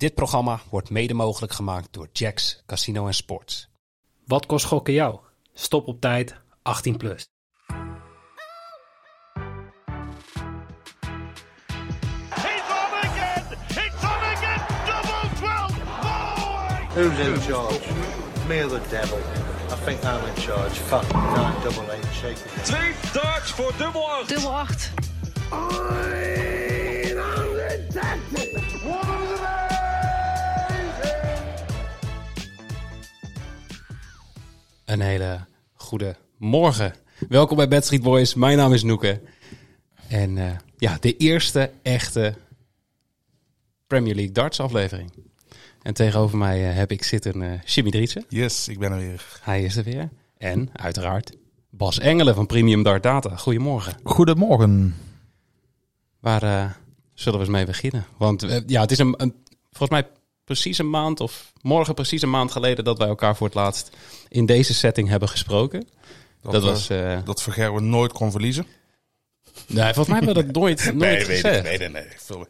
Dit programma wordt mede mogelijk gemaakt door Jacks Casino en Sports. Wat kost gokken jou? Stop op tijd, 18 plus. He's on again! It's on again! Double 12! Who's in charge? Me or the devil? I think I'm in charge. Fuck nine double eight shake it. Twee darts voor dubbel 8. Dubbel 8. Een hele goede morgen. Welkom bij Bad Street Boys. Mijn naam is Noeke. En eh, ja, de eerste echte Premier League darts aflevering. En tegenover mij eh, heb ik zitten eh Jimmy Driessen. Yes, ik ben er weer. Hij is er weer. En uiteraard Bas Engelen van Premium Dart Data. Goedemorgen. Goedemorgen. Waar zullen we eens mee beginnen? Want ja, het is een, een, volgens mij precies een maand of morgen precies een maand geleden dat wij elkaar voor het laatst in deze setting hebben gesproken. Dat, eh, was... eh, dat Vergerwe nooit kon verliezen. nee, volgens mij hebben we dat nooit, nooit nee, nee, gezegd. nee, nee, nee. Veel-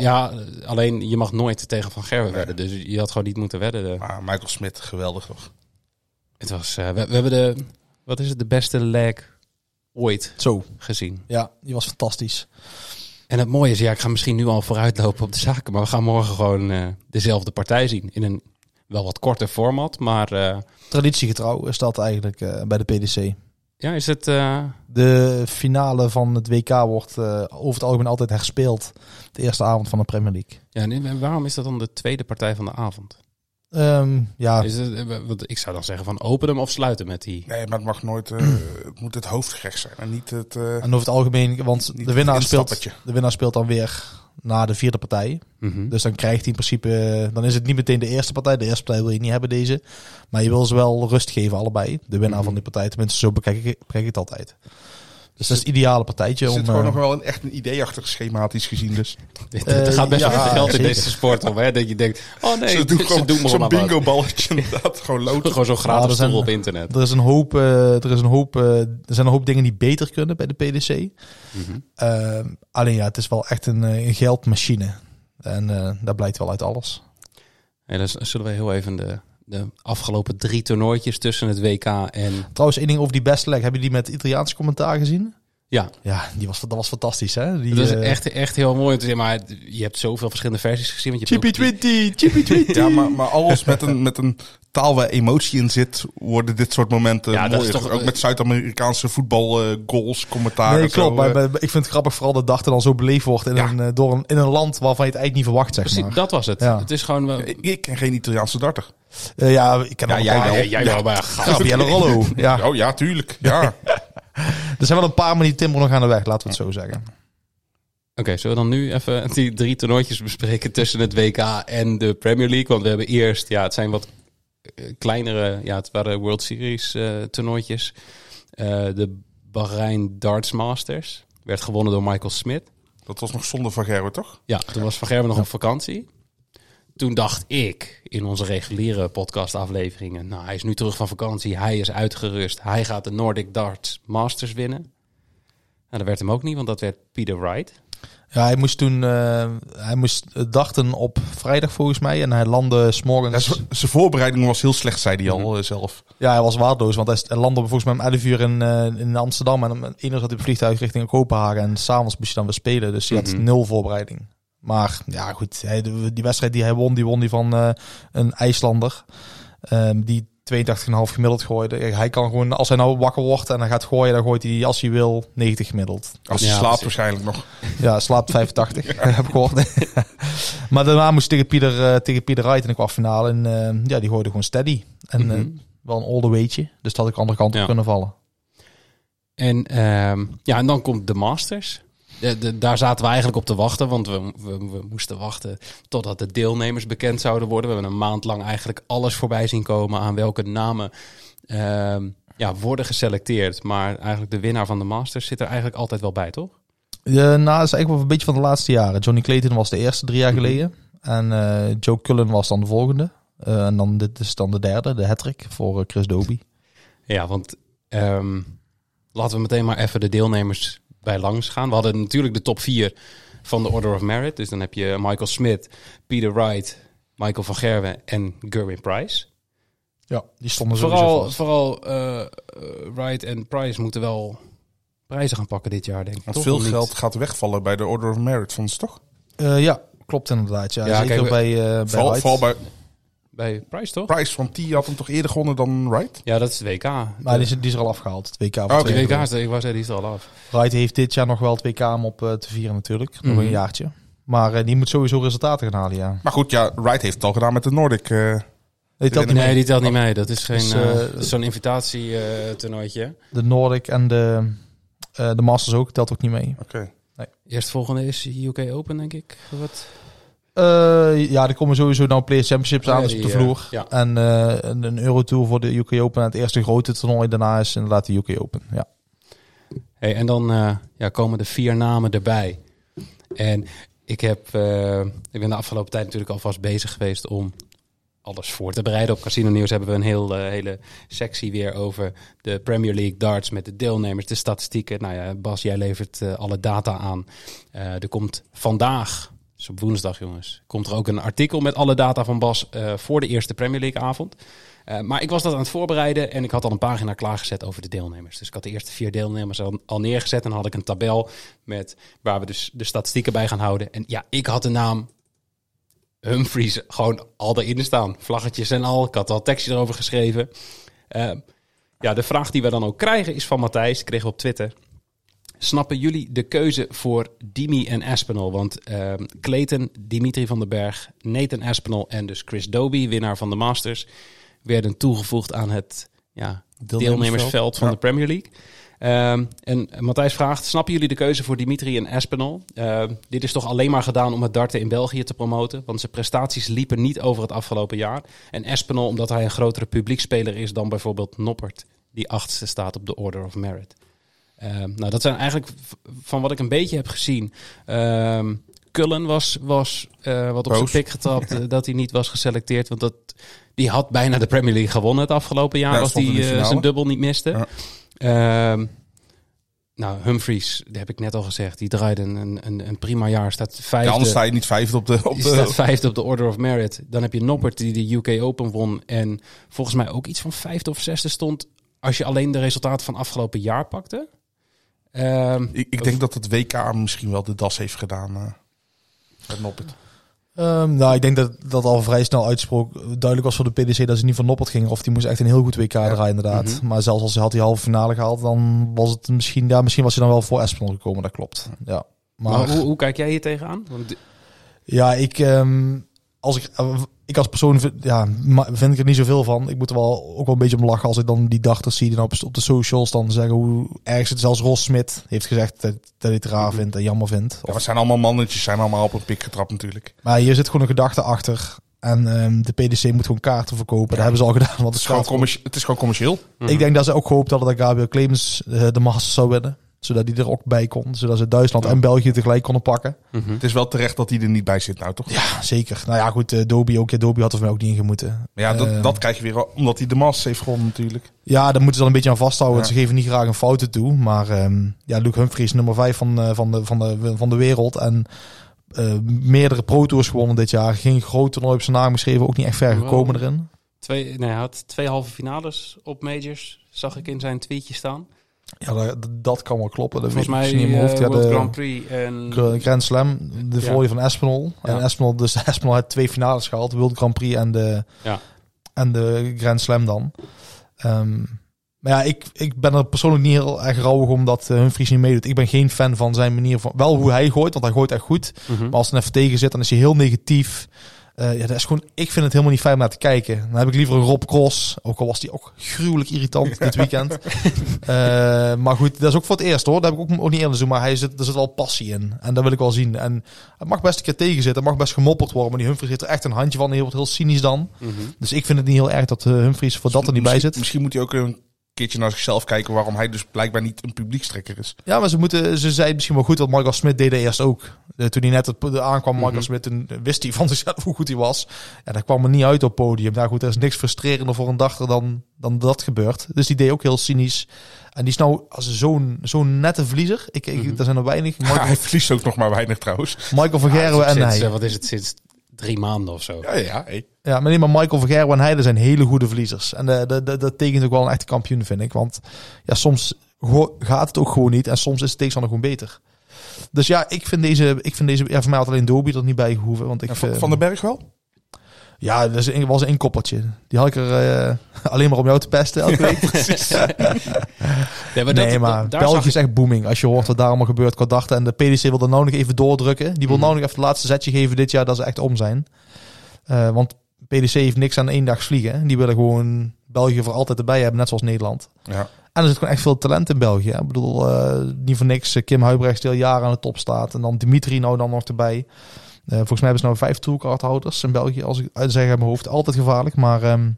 Ja, eh, alleen je mag nooit tegen Van Gerwen wedden. Dus je had gewoon niet moeten wedden. Maar Michael Smit, geweldig toch? Het was, eh, we, we hebben de, wat is het, de beste leg ooit Zo, gezien. ja, die was fantastisch. En het mooie is, ja, ik ga misschien nu al vooruitlopen op de zaken, maar we gaan morgen gewoon eh, dezelfde partij zien. In een wel wat korter format, maar eh, Traditiegetrouw is dat eigenlijk eh, bij de PDC. ja, is het... De finale van het WK wordt over het algemeen altijd herspeeld. De eerste avond van de Premier League. ja, en waarom is dat dan de tweede partij van de avond? Ehm, ja, Is het, eh, wat, ik zou dan zeggen van open hem of sluiten met die... Nee, maar het mag nooit... eh, het moet het hoofdgerecht zijn en niet het... eh, en over het algemeen, want de winnaar, een speelt, de winnaar speelt dan weer na de vierde partij. Mhm. Dus dan krijgt hij in principe, dan is het niet meteen de eerste partij. De eerste partij wil je niet hebben deze. Maar je wil ze wel rust geven, allebei. De winnaar Mhm. van die partij. Tenminste, zo bekijk ik, bekijk ik het altijd. Dus dat is het ideale partijtje. er om, zit gewoon eh, nog wel een, echt een idee achter schematisch gezien. Dus Dit, gaat best wel ja, geld in deze sport om, hè? Dat je denkt, oh nee, ze doen ze gewoon doen me zo'n bingo balletje inderdaad. Gewoon loten. Gewoon zo'n gratis op internet. Er is een hoop, eh, er is een hoop, eh, er zijn een hoop dingen die beter kunnen bij de PDC. Mhm. Alleen ja, het is wel echt een, een geldmachine. En eh dat blijkt wel uit alles. Ja, dan zullen we heel even de, de afgelopen drie toernooitjes tussen het WK en... Trouwens, één ding over die beste leg. Heb je die met Italiaans commentaar gezien? Ja, Ja, die was, dat was fantastisch, hè? Die, dat is eh, echt, echt heel mooi om te zien. Maar je hebt zoveel verschillende versies gezien. Want je hebt Chippy ook die- 20, Chippy 20. Ja, maar, maar alles met een, met een taal waar emotie in zit, worden dit soort momenten Ja, dat is toch- Ook met Zuid-Amerikaanse voetbal eh, goals, commentaar. Nee, en klopt. zo, Maar, eh. maar ik vind het grappig vooral dat dachten dan zo beleefd wordt in, Ja. een, door een, in een land waarvan je het eigenlijk niet verwacht, zeg Precies, maar. dat was het. Ja. Het is gewoon... wel- Ik, ken geen Italiaanse darter. Eh, ja, ik ken Ja, jij wel. Ja, jij wel, maar gast. Gabrielle Rollo. Ja, Oh ja, tuurlijk. Ja. er zijn wel een paar, maar die timmeren nog aan de weg, laten we het zo zeggen. Oké, zullen we dan nu even die drie toernooitjes bespreken tussen het WK en de Premier League? Want we hebben eerst, ja, het zijn wat eh, kleinere, ja, het waren World Series eh toernooitjes. Eh, de Bahrein Darts Masters werd gewonnen door Michael Smith. Dat was nog zonder Van Gerwen, toch? Ja, toen was Van Gerwen nog op vakantie. Toen dacht ik in onze reguliere podcastafleveringen, nou, hij is nu terug van vakantie, hij is uitgerust, hij gaat de Nordic Darts Masters winnen. Nou, dat werd hem ook niet, want dat werd Peter Wright. Ja, hij moest toen, eh, hij moest eh, dachten op vrijdag volgens mij en hij landde s'morgens. zijn voorbereiding was heel slecht, zei hij al Mhm. eh, zelf. Ja, hij was waardeloos, want hij, landde volgens mij om 11 uur in, eh, in Amsterdam en om 1 uur zat hij op het vliegtuig richting Kopenhagen en s'avonds moest hij dan weer spelen, dus hij had Mhm. nul voorbereiding. Maar ja, goed, hij, die wedstrijd die hij won, die won die van eh, een IJslander. ehm, die 82,5 gemiddeld gooide. Hij kan gewoon, als hij nou wakker wordt en hij gaat gooien, dan gooit hij als hij wil 90 gemiddeld. Als hij Ja, slaapt precies. waarschijnlijk nog. Ja, slaapt 85, heb ik gehoord. maar daarna moest hij tegen Pieter, eh, tegen Pieter Wright in de kwartfinale. En eh, ja, die gooide gewoon steady. En eh, Mhm. wel een all the weightje. Dus dat had ik de andere kant op kunnen vallen. En, ehm, ja, en dan komt de Masters. De, de- daar zaten we eigenlijk op te wachten, want we, we, we moesten wachten totdat de deelnemers bekend zouden worden. We hebben een maand lang eigenlijk alles voorbij zien komen aan welke namen ehm, ja, worden geselecteerd. Maar eigenlijk de winnaar van de Masters zit er eigenlijk altijd wel bij, toch? Ja, nou, dat is eigenlijk wel een beetje van de laatste jaren. Johnny Clayton was de eerste drie jaar Mhm. geleden. En eh, Joe Cullen was dan de volgende. Eh, en dan dit is dan de derde, de hattrick voor eh, Chris Dobie. Ja, want ehm, laten we meteen maar even de deelnemers bij langs gaan. We hadden natuurlijk de top 4 van de Order of Merit. Dus dan heb je Michael Smith, Peter Wright, Michael van Gerwen en Gerwin Price. Ja, die stonden sowieso Vooral, vast. vooral eh, Wright en Price moeten wel prijzen gaan pakken dit jaar, denk ik. Want Toch veel geld gaat wegvallen bij de Order of Merit, vond ze toch? Eh, ja, klopt inderdaad. Ja, Ja, Zeker kijk, bij, eh bij Vooral, Wright. vooral bij Bij Price, toch? Price, want die had hem toch eerder gewonnen dan Wright? Ja, dat is het WK. Maar die is, die is er al afgehaald. Het WK. Die twee WK, is er- ik zeggen, die is er al af. Wright heeft dit jaar nog wel het WK om op eh, te vieren natuurlijk. Nog Mhm. een jaartje. Maar eh, die moet sowieso resultaten gaan halen, ja. Maar goed, ja, Wright heeft het al gedaan met de Nordic. eh, Nee, telt niet Nee, mee. die telt niet mee. Dat is geen Dus, eh, eh, dat is zo'n invitatie-toernooitje. De Nordic en de, eh, de Masters ook, telt ook niet mee. Oké. Eerstvolgende is UK Open, denk ik. Wat? Eh, ja, er komen sowieso nou Players Championships aan, dus op de vloer. ja. En eh, een, Eurotour voor de UK Open. En het eerste grote toernooi daarna is inderdaad de UK Open. Ja. Hey, en dan eh, ja, komen de vier namen erbij. En ik, heb, ik ben de afgelopen tijd natuurlijk alvast bezig geweest om alles voor te bereiden. Op Casino Nieuws hebben we een heel, hele sectie weer over de Premier League darts met de deelnemers, de statistieken. Nou ja, Bas, jij levert alle data aan. Er komt vandaag, dus op woensdag jongens, komt er ook een artikel met alle data van Bas eh, voor de eerste Premier League avond. Eh, maar ik was dat aan het voorbereiden en ik had al een pagina klaargezet over de deelnemers. Dus ik had de eerste vier deelnemers al, neergezet en had ik een tabel met waar we dus de statistieken bij gaan houden. En ja, ik had de naam Humphries gewoon al erin staan. Vlaggetjes en al. Ik had al tekstje erover geschreven. Eh, ja, de vraag die we dan ook krijgen is van Matthijs. Kregen we op Twitter. Snappen jullie de keuze voor Dimi en Aspinall? Want eh Clayton, Dimitri van den Berg, Nathan Aspinall en dus Chris Doby, winnaar van de Masters, werden toegevoegd aan het ja, deelnemersveld van Ja. de Premier League. Ehm, en Matthijs vraagt, snappen jullie de keuze voor Dimitri en Aspinall? Ehm, dit is toch alleen maar gedaan om het darten in België te promoten? Want zijn prestaties liepen niet over het afgelopen jaar. En Aspinall omdat hij een grotere publiekspeler is dan bijvoorbeeld Noppert, die achtste staat op de Order of Merit. Ehm, nou, dat zijn eigenlijk van wat ik een beetje heb gezien. Ehm Cullen was, was eh, wat op zijn pik getrapt eh, dat hij niet was geselecteerd. Want dat, die had bijna de Premier League gewonnen het afgelopen jaar Ja, als hij finale. zijn dubbel niet miste. Ja. Ehm, nou, Humphries, dat heb ik net al gezegd. Die draaide een, een, een prima jaar. Staat Ja, vijfde, anders sta je niet vijfde op de... Op staat de vijfde op de Order of Merit. Dan heb je Noppert die de UK Open won. En volgens mij ook iets van vijfde of zesde stond. Als je alleen de resultaten van afgelopen jaar pakte. Ehm, ik, ik denk dat het WK misschien wel de das heeft gedaan. eh met Noppert. Ehm, nou, ik denk dat dat al vrij snel uitsprook duidelijk was voor de PDC dat ze niet van Noppert gingen. Of die moest echt een heel goed WK draaien inderdaad. Mhm. Maar zelfs als hij had die halve finale gehaald, dan was het misschien... Ja, misschien was hij dan wel voor Espinol gekomen, dat klopt. Ja. Maar, maar hoe, hoe kijk jij hier tegenaan? Want ja, ik... ehm, als ik, eh, ik als persoon vind, ja, vind ik er niet zoveel van. Ik moet er wel ook wel een beetje om lachen als ik dan die dachters zie dan op, op de socials dan zeggen hoe erg het zelfs Ros Smit heeft gezegd dat, dat hij het raar vindt en jammer vindt. Ja, maar het zijn allemaal mannetjes, zijn allemaal op een pik getrapt natuurlijk. Maar hier zit gewoon een gedachte achter. En ehm, de PDC moet gewoon kaarten verkopen. Dat hebben ze al gedaan. Want Het is gewoon, het is gewoon commercieel. Ik denk dat ze ook gehoopt hadden dat Gabriel Clemens eh, de Masters zou winnen. Zodat hij er ook bij kon. Zodat ze Duitsland en België tegelijk konden pakken. Mhm. Het is wel terecht dat hij er niet bij zit nou, toch? Ja, zeker. Nou ja, goed. eh, Dobie ook. Ja, Dobie had er voor mij ook niet in moeten. Maar ja, dat, Eh, dat krijg je weer omdat hij de Masters heeft gewonnen natuurlijk. Ja, daar moeten ze dan een beetje aan vasthouden. Ja. Ze geven niet graag een fouten toe. Maar ehm, ja, Luke Humphries nummer 5 van, eh, van, de, van, de, van de wereld. En eh, meerdere Pro Tours gewonnen dit jaar. Geen groot toernooi op zijn naam geschreven. Ook niet echt ver gekomen erin. Twee, nee, hij had twee halve finales op majors. Zag ik in zijn tweetje staan. Ja, dat, kan wel kloppen. Dat Volgens ik mij niet in mijn hoofd. eh, Ja, World de Grand Prix en... Gra- Grand Slam, de Ja. volley van Espinol. Ja. En Espinol, dus Espinol had twee finales gehaald. De World Grand Prix en de, Ja. en de Grand Slam dan. Ehm, maar ja, ik, ik ben er persoonlijk niet heel erg rouwig om dat uh, Humphries niet meedoet. Ik ben geen fan van zijn manier van... Wel hoe hij gooit, want hij gooit echt goed. Mhm. Maar als er even tegen zit, dan is hij heel negatief. Eh, ja, dat is gewoon, ik vind het helemaal niet fijn om naar te kijken. Dan heb ik liever een Rob Cross. Ook al was die ook gruwelijk irritant dit weekend. Eh, maar goed, dat is ook voor het eerst hoor. Dat heb ik ook, ook niet eerder doen. Maar hij zit, er zit wel passie in. En dat wil ik wel zien. En het mag best een keer tegen zitten. Het mag best gemopperd worden. Maar die Humphries heeft er echt een handje van. Hij wordt heel cynisch dan. Mhm. Dus ik vind het niet heel erg dat uh, Humphries voor dat er niet bij zit. Misschien moet hij ook een keertje naar zichzelf kijken waarom hij dus blijkbaar niet een publiekstrekker is. Ja, maar ze, moeten, ze zei misschien wel goed. Want Michael Smit deed dat eerst ook. Eh, toen hij net het, de aankwam, Michael Mhm. Smit, toen wist hij van zichzelf hoe goed hij was. En daar kwam er niet uit op het podium. Nou goed, er is niks frustrerender voor een dachter dan, dan dat gebeurt. Dus die deed ook heel cynisch. En die is nou als zo'n zo'n nette verliezer. Ik, ik, Mhm. Er zijn er weinig. Ja, Michael, hij verliest ook nog maar weinig trouwens. Michael van Ja, Gerwen en sinds, hij. eh, wat is het, sinds drie maanden of zo. Ja, ja. hey. Ja, maar nee, maar Michael van Gerwen en Heide zijn hele goede verliezers. En eh, dat- dat- dat tekent ook wel een echte kampioen, vind ik. Want ja, soms gaat het ook gewoon niet. En soms is de tegenstander gewoon beter. Dus ja, ik vind deze... Ik vind deze ja, voor mij had alleen Dobie er niet bij gehoeven. Want ik, van, van den Berg wel? Ja, dat was een inkoppertje. Die had ik er eh, alleen maar om jou te pesten elke week. Ja, maar nee, maar dat- België is echt booming. Als je hoort wat daar allemaal gebeurt qua dachten. En de PDC wil er nou nog even doordrukken. Die wil Mhm. nou nog even het laatste zetje geven dit jaar dat ze echt om zijn. Eh, want PDC heeft niks aan één dag vliegen. Die willen gewoon België voor altijd erbij hebben, net zoals Nederland. Ja. En er zit gewoon echt veel talent in België. Ik bedoel, eh, niet voor niks. Kim Huibrechts die al jaren aan de top staat. En dan Dimitri nou dan nog erbij. Eh, volgens mij hebben ze nou vijf toolcardhouders in België. Als ik uit zeg uit mijn hoofd. Altijd gevaarlijk. Maar ehm,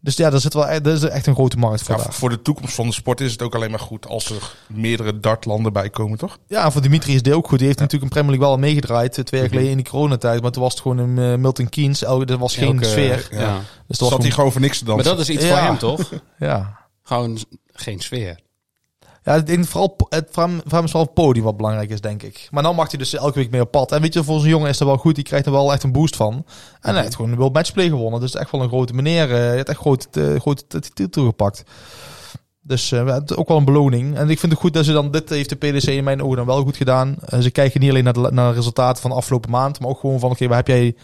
dus ja, daar zit wel echt, dat is echt een grote markt voor Ja, voor de toekomst van de sport is het ook alleen maar goed als er meerdere dartlanden bij komen, toch? Ja, voor Dimitri is dit ook goed. Die heeft natuurlijk een Premier League wel al meegedraaid. eh, Twee jaar geleden in die coronatijd. Maar toen was het gewoon een eh, Milton Keynes. Elke, er was geen Elke- sfeer. Ja. Ja. Dus Zat dat was hij gewoon, voor niks te Maar dansen. dat is iets Ja. voor hem, toch? ja. Gewoon geen sfeer. Ja, ik denk vooral het, voor, hem, is wel het podium wat belangrijk is, denk ik. Maar dan mag hij dus elke week mee op pad. En weet je, voor zo'n jongen is dat wel goed. Die krijgt er wel echt een boost van. En hij heeft gewoon een World Matchplay gewonnen. Dus echt wel een grote meneer. eh, Hij heeft echt grote, eh, grote titel gepakt. Dus eh, ook wel een beloning. En ik vind het goed dat ze dan, dit heeft de PDC in mijn ogen dan wel goed gedaan. Ze kijken niet alleen naar de, naar resultaten van de afgelopen maand. Maar ook gewoon van, oké, waar heb jij...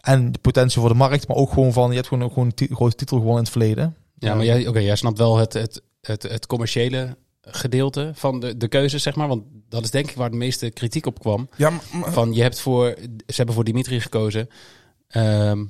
En de potentie voor de markt. Maar ook gewoon van, je hebt gewoon, gewoon een grote titel gewonnen in het verleden. Ja, maar jij, oké, jij snapt wel het, het, het, het commerciële gedeelte van de, de keuze, zeg maar. Want dat is denk ik waar de meeste kritiek op kwam. Ja, maar- Van je hebt voor, ze hebben voor Dimitri gekozen. ehm,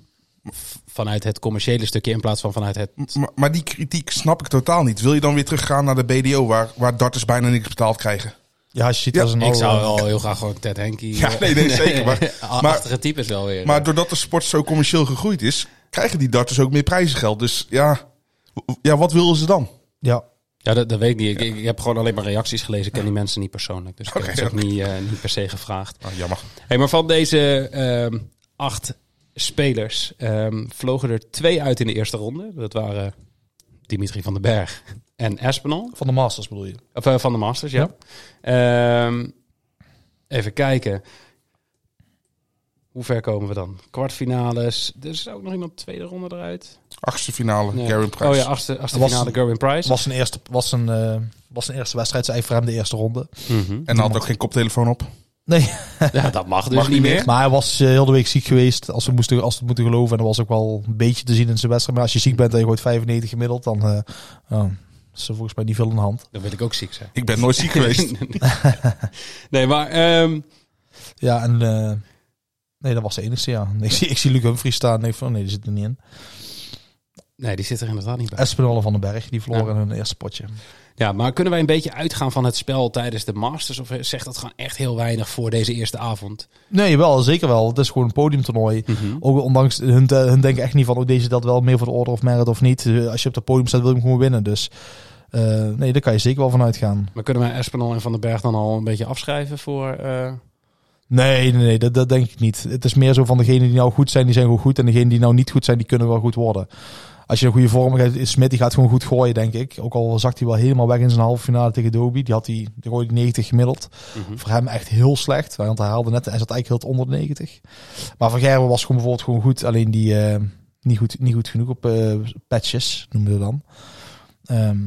vanuit het commerciële stukje in plaats van vanuit het. maar, maar die kritiek snap ik totaal niet. Wil je dan weer teruggaan naar de BDO, waar, waar darters bijna niks betaald krijgen? Ja, als je ziet Ja, als een Ik zou wel heel graag gewoon Ted Henkie. Ja, nee, nee, zeker, maar- maar- types wel weer. Maar doordat de sport zo commercieel gegroeid is, krijgen die darters ook meer prijzengeld. Dus ja, ja wat willen ze dan? Ja, Ja, dat, dat weet ik niet. Ik, ik heb gewoon alleen maar reacties gelezen. Ik ken die mensen niet persoonlijk. Dus ik heb het ook niet, eh, niet per se gevraagd. Ah, jammer. Hey, maar van deze ehm, acht spelers ehm, vlogen er twee uit in de eerste ronde. Dat waren Dimitri van den Berg en Espinal. van de Masters bedoel je. Of eh, van de Masters, ja. Ehm, even kijken. Hoe ver komen we dan? Kwartfinales. Er is ook nog iemand tweede ronde eruit. Achtste finale, Nee. Price. Oh ja, achtste, achtste Was- finale Gerwin Price. Was zijn eerste, was een, eh, was zijn eerste wedstrijd, zei voor hem de eerste ronde. Mhm. En had ook geen koptelefoon op. Nee, Ja, dat mag dus Mag niet meer. maar hij was eh, heel de week ziek geweest, als we, moesten, als we het moeten geloven. En dat was ook wel een beetje te zien in zijn wedstrijd. Maar als je ziek bent en je gooit 95 gemiddeld, dan eh, oh, is er volgens mij niet veel aan de hand. Dan wil ik ook ziek zijn. Ik ben nooit ziek geweest. nee, maar ehm, Ja, en nee, dat was de enige, ja. Ik zie, ik zie Luc Humphries staan. Nee, van, nee, die zit er niet in. nee, die zit er inderdaad niet bij. Espinol van den Berg, die verloren Ja. in hun eerste potje. Ja, maar kunnen wij een beetje uitgaan van het spel tijdens de Masters? Of zegt dat gewoon echt heel weinig voor deze eerste avond? Nee, wel, zeker wel. Het is gewoon een podiumtoernooi. Mhm. Ook ondanks hun, eh, hun denken echt niet van, oh, deze dat wel meer voor de order of merit of niet. Eh, Als je op het podium staat, wil je hem gewoon winnen. Dus eh, nee, daar kan je zeker wel van uitgaan. Maar kunnen wij Espinal en Van den Berg dan al een beetje afschrijven voor... eh, Nee, nee, nee, dat, dat denk ik niet. Het is meer zo van degenen die nou goed zijn, die zijn gewoon goed. En degenen die nou niet goed zijn, die kunnen wel goed worden. Als je een goede vorm hebt, Smit die gaat gewoon goed gooien, denk ik. Ook al zakt hij wel helemaal weg in zijn halve finale tegen Doby. Die had hij, die gooide 90 gemiddeld. mhm. Voor hem echt heel slecht. Want hij haalde net, hij zat eigenlijk heel onder de 90. Maar Van Gerwen was gewoon bijvoorbeeld gewoon goed. Alleen die eh, niet, goed, niet goed genoeg op eh, patches, noemen we dan. Ehm,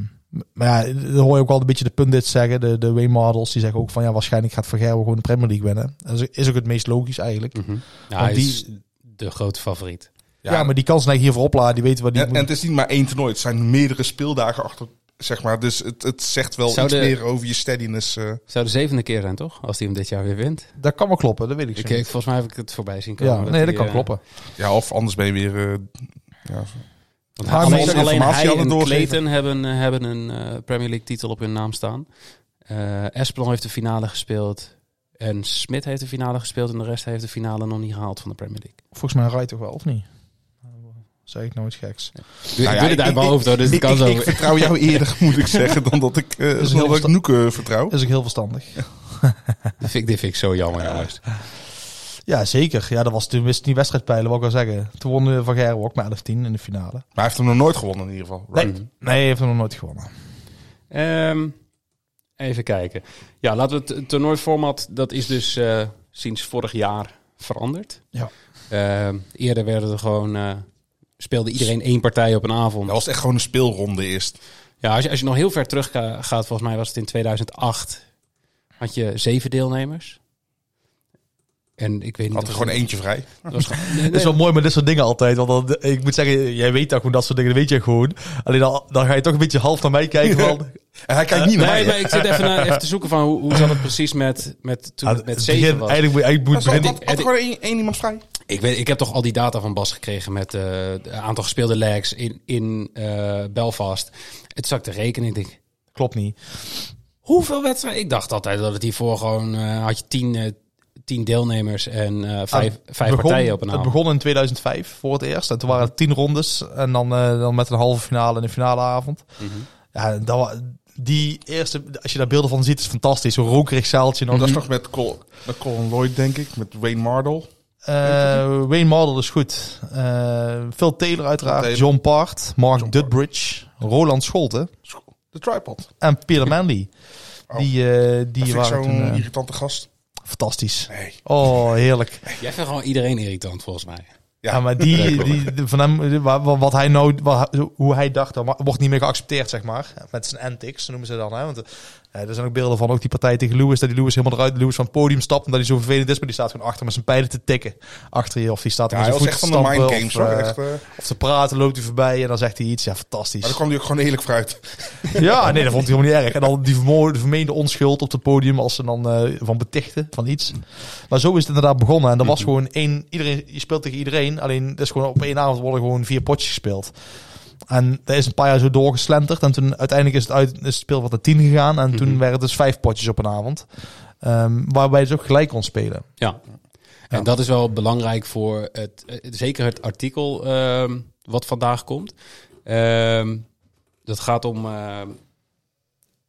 maar ja, dan hoor je ook wel een beetje de pundits zeggen. De, de Way-models, die zeggen ook van ja, waarschijnlijk gaat Van Gerwen gewoon de Premier League winnen. Dat is, is ook het meest logisch eigenlijk. Mhm. Ja, Want hij die- is de grote favoriet. Ja, maar die kan zijn hiervoor opladen. Die weten wat die En, moet- en het is niet maar één toernooi. Het zijn meerdere speeldagen achter, zeg maar. Dus het, het zegt wel Zou iets de- meer over je steadiness. eh. Zou de zevende keer zijn, toch? Als hij hem dit jaar weer wint. Dat kan wel kloppen, dat weet ik, zo Ik, niet. ik, volgens mij heb ik het voorbij zien komen. Ja, nee, dat kan eh, kloppen. ja, of anders ben je weer... eh, ja, Want Maar alleen, alleen hij aan het en. Clayton hebben, eh, hebben een eh, Premier League titel op hun naam staan. Eh Espelon heeft de finale gespeeld. En Smit heeft de finale gespeeld. En de rest heeft de finale nog niet gehaald van de Premier League. Volgens mij rijdt toch wel, of niet? Zeg ik nou iets geks. Nou ik ja, doe dit uit mijn hoofd hoor, dus het ik, kan zo. ik vertrouw jou eerder, moet ik zeggen, dan dat ik, eh dan heel dat ik vertrouw. Is ook heel verstandig. dit, vind ik, dit vind ik zo jammer jongens. Ja, zeker. Ja, dat was toen wist die wedstrijdpijlen, wat ik wel zeggen. Toen won Van Gerwen ook met 11-10 in de finale. Maar hij heeft hem nog nooit gewonnen in ieder geval. Nee, Right. nee, hij heeft hem nog nooit gewonnen. Ehm, even kijken. Ja, laten we het toernooiformat, dat is dus eh, sinds vorig jaar veranderd. Ja. Eh, eerder werden er gewoon, eh, speelde iedereen één partij op een avond. Dat was echt gewoon een speelronde eerst. Ja, als je, als je nog heel ver terug ga- gaat, volgens mij was het in 2008, had je zeven deelnemers. En ik weet niet Had er gewoon eentje vrij. dat was gewoon- nee, Het is wel mooi met dit soort dingen altijd. Want dan, ik moet zeggen, jij weet dat gewoon dat soort dingen, dat weet je gewoon. Alleen dan, dan ga je toch een beetje half naar mij kijken. Van, En hij kijkt niet naar Nee, mij. maar ik zit even, naar, even te zoeken van hoe, hoe zat het precies met, met, toen Ah, het met zeven begin- was. Eigenlijk moet, eigenlijk moet Had, het had, er gewoon één, iemand vrij? Ik, weet, ik heb toch al die data van Bas gekregen met eh, het aantal gespeelde legs in, in eh, Belfast. Het zat te rekenen. Ik denk, Klopt niet. hoeveel wedstrijden? Ik dacht altijd dat het hiervoor gewoon eh, had je tien, eh, tien deelnemers en eh, vijf, Ah, vijf begon- partijen op een Het avond. begon in 2005 voor het eerst. En toen waren het tien rondes. En dan, eh, dan met een halve finale en een finale avond. Mhm. Ja, dat, die eerste, als je daar beelden van ziet, is fantastisch. Zo'n rokerig zaaltje. nog. Dat is nog met, Col met Colin Lloyd, denk ik. Met Wayne Mardle. Eh, Wayne Mardle is goed. Eh, Phil Taylor uiteraard. Taylor. John Part. Mark Dudbridge. Roland Scholten. De tripod. En Peter Manley. Oh. Die, eh, Die die vind ik waren toen, zo'n irritante gast. Fantastisch. Nee. Oh, heerlijk. Jij vindt gewoon iedereen irritant volgens mij. Ja, maar die, die, die- van hem, wat, wat hij nou, wat, hoe hij dacht, dat wordt niet meer geaccepteerd, zeg maar. Met zijn antics, noemen ze dan. Hè? Want eh, er zijn ook beelden van ook die partij tegen Lewis, dat die Lewis helemaal eruit, Lewis van het podium stapt, omdat hij zo vervelend is, maar die staat gewoon achter met zijn pijlen te tikken. Achter je, of die staat Ja, met zijn voet echt te van de mind stampen, games, of, eh, Echt, eh, of te praten, loopt hij voorbij en dan zegt hij iets. Ja, fantastisch. maar daar kwam hij ook gewoon eerlijk vooruit. Ja, nee, dat vond hij helemaal niet erg. En dan die vermeende onschuld op het podium als ze dan van betichten van iets. Maar zo is het inderdaad begonnen. En er was gewoon één, iedereen, je speelt tegen iedereen. Alleen, dat is gewoon op één avond worden gewoon vier potjes gespeeld. En dat is een paar jaar zo doorgeslenterd. En toen uiteindelijk is het uit is het speel wat naar tien gegaan. En toen werden het dus vijf potjes op een avond. Ehm, waarbij je dus ook gelijk kon spelen. Ja. En dat is wel belangrijk voor het, eh, zeker het artikel ehm, wat vandaag komt. Ehm, dat gaat om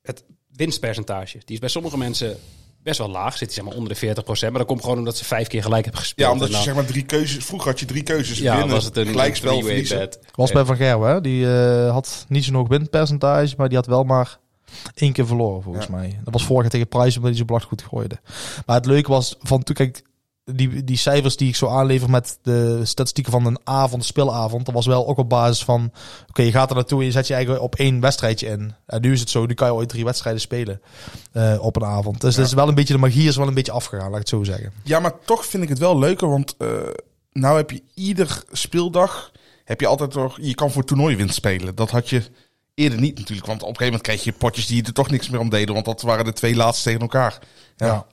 het winstpercentage. Die is bij sommige mensen best wel laag, zit hij zeg maar onder de 40%. Maar dat komt gewoon omdat ze vijf keer gelijk hebben gespeeld. Ja, omdat je zeg maar drie keuzes... Vroeger had je drie keuzes. ja, winnen, was het een gelijkspel, verliezen. Was bij Van Gerwen. hè? Die eh, had niet zo'n hoog winpercentage. Maar die had wel maar één keer verloren volgens Ja. mij. Dat was vorig jaar tegen Price omdat hij zo belachelijk goed gooide. Maar het leuke was van toen kijk die, die cijfers die ik zo aanlever met de statistieken van een avond, speelavond, dat was wel ook op basis van, oké, je gaat er naartoe en je zet je eigen op één wedstrijdje in. En nu is het zo, nu kan je ooit drie wedstrijden spelen eh, op een avond. Dus dat is wel een beetje, de magie is wel een beetje afgegaan, laat ik het zo zeggen. Ja, maar toch vind ik het wel leuker, want eh, nou heb je ieder speeldag, heb je altijd toch, je kan voor toernooiwinst spelen. Dat had je eerder niet natuurlijk, want op een gegeven moment kreeg je potjes die er toch niks meer om deden, want dat waren de twee laatste tegen elkaar. Ja. Ja.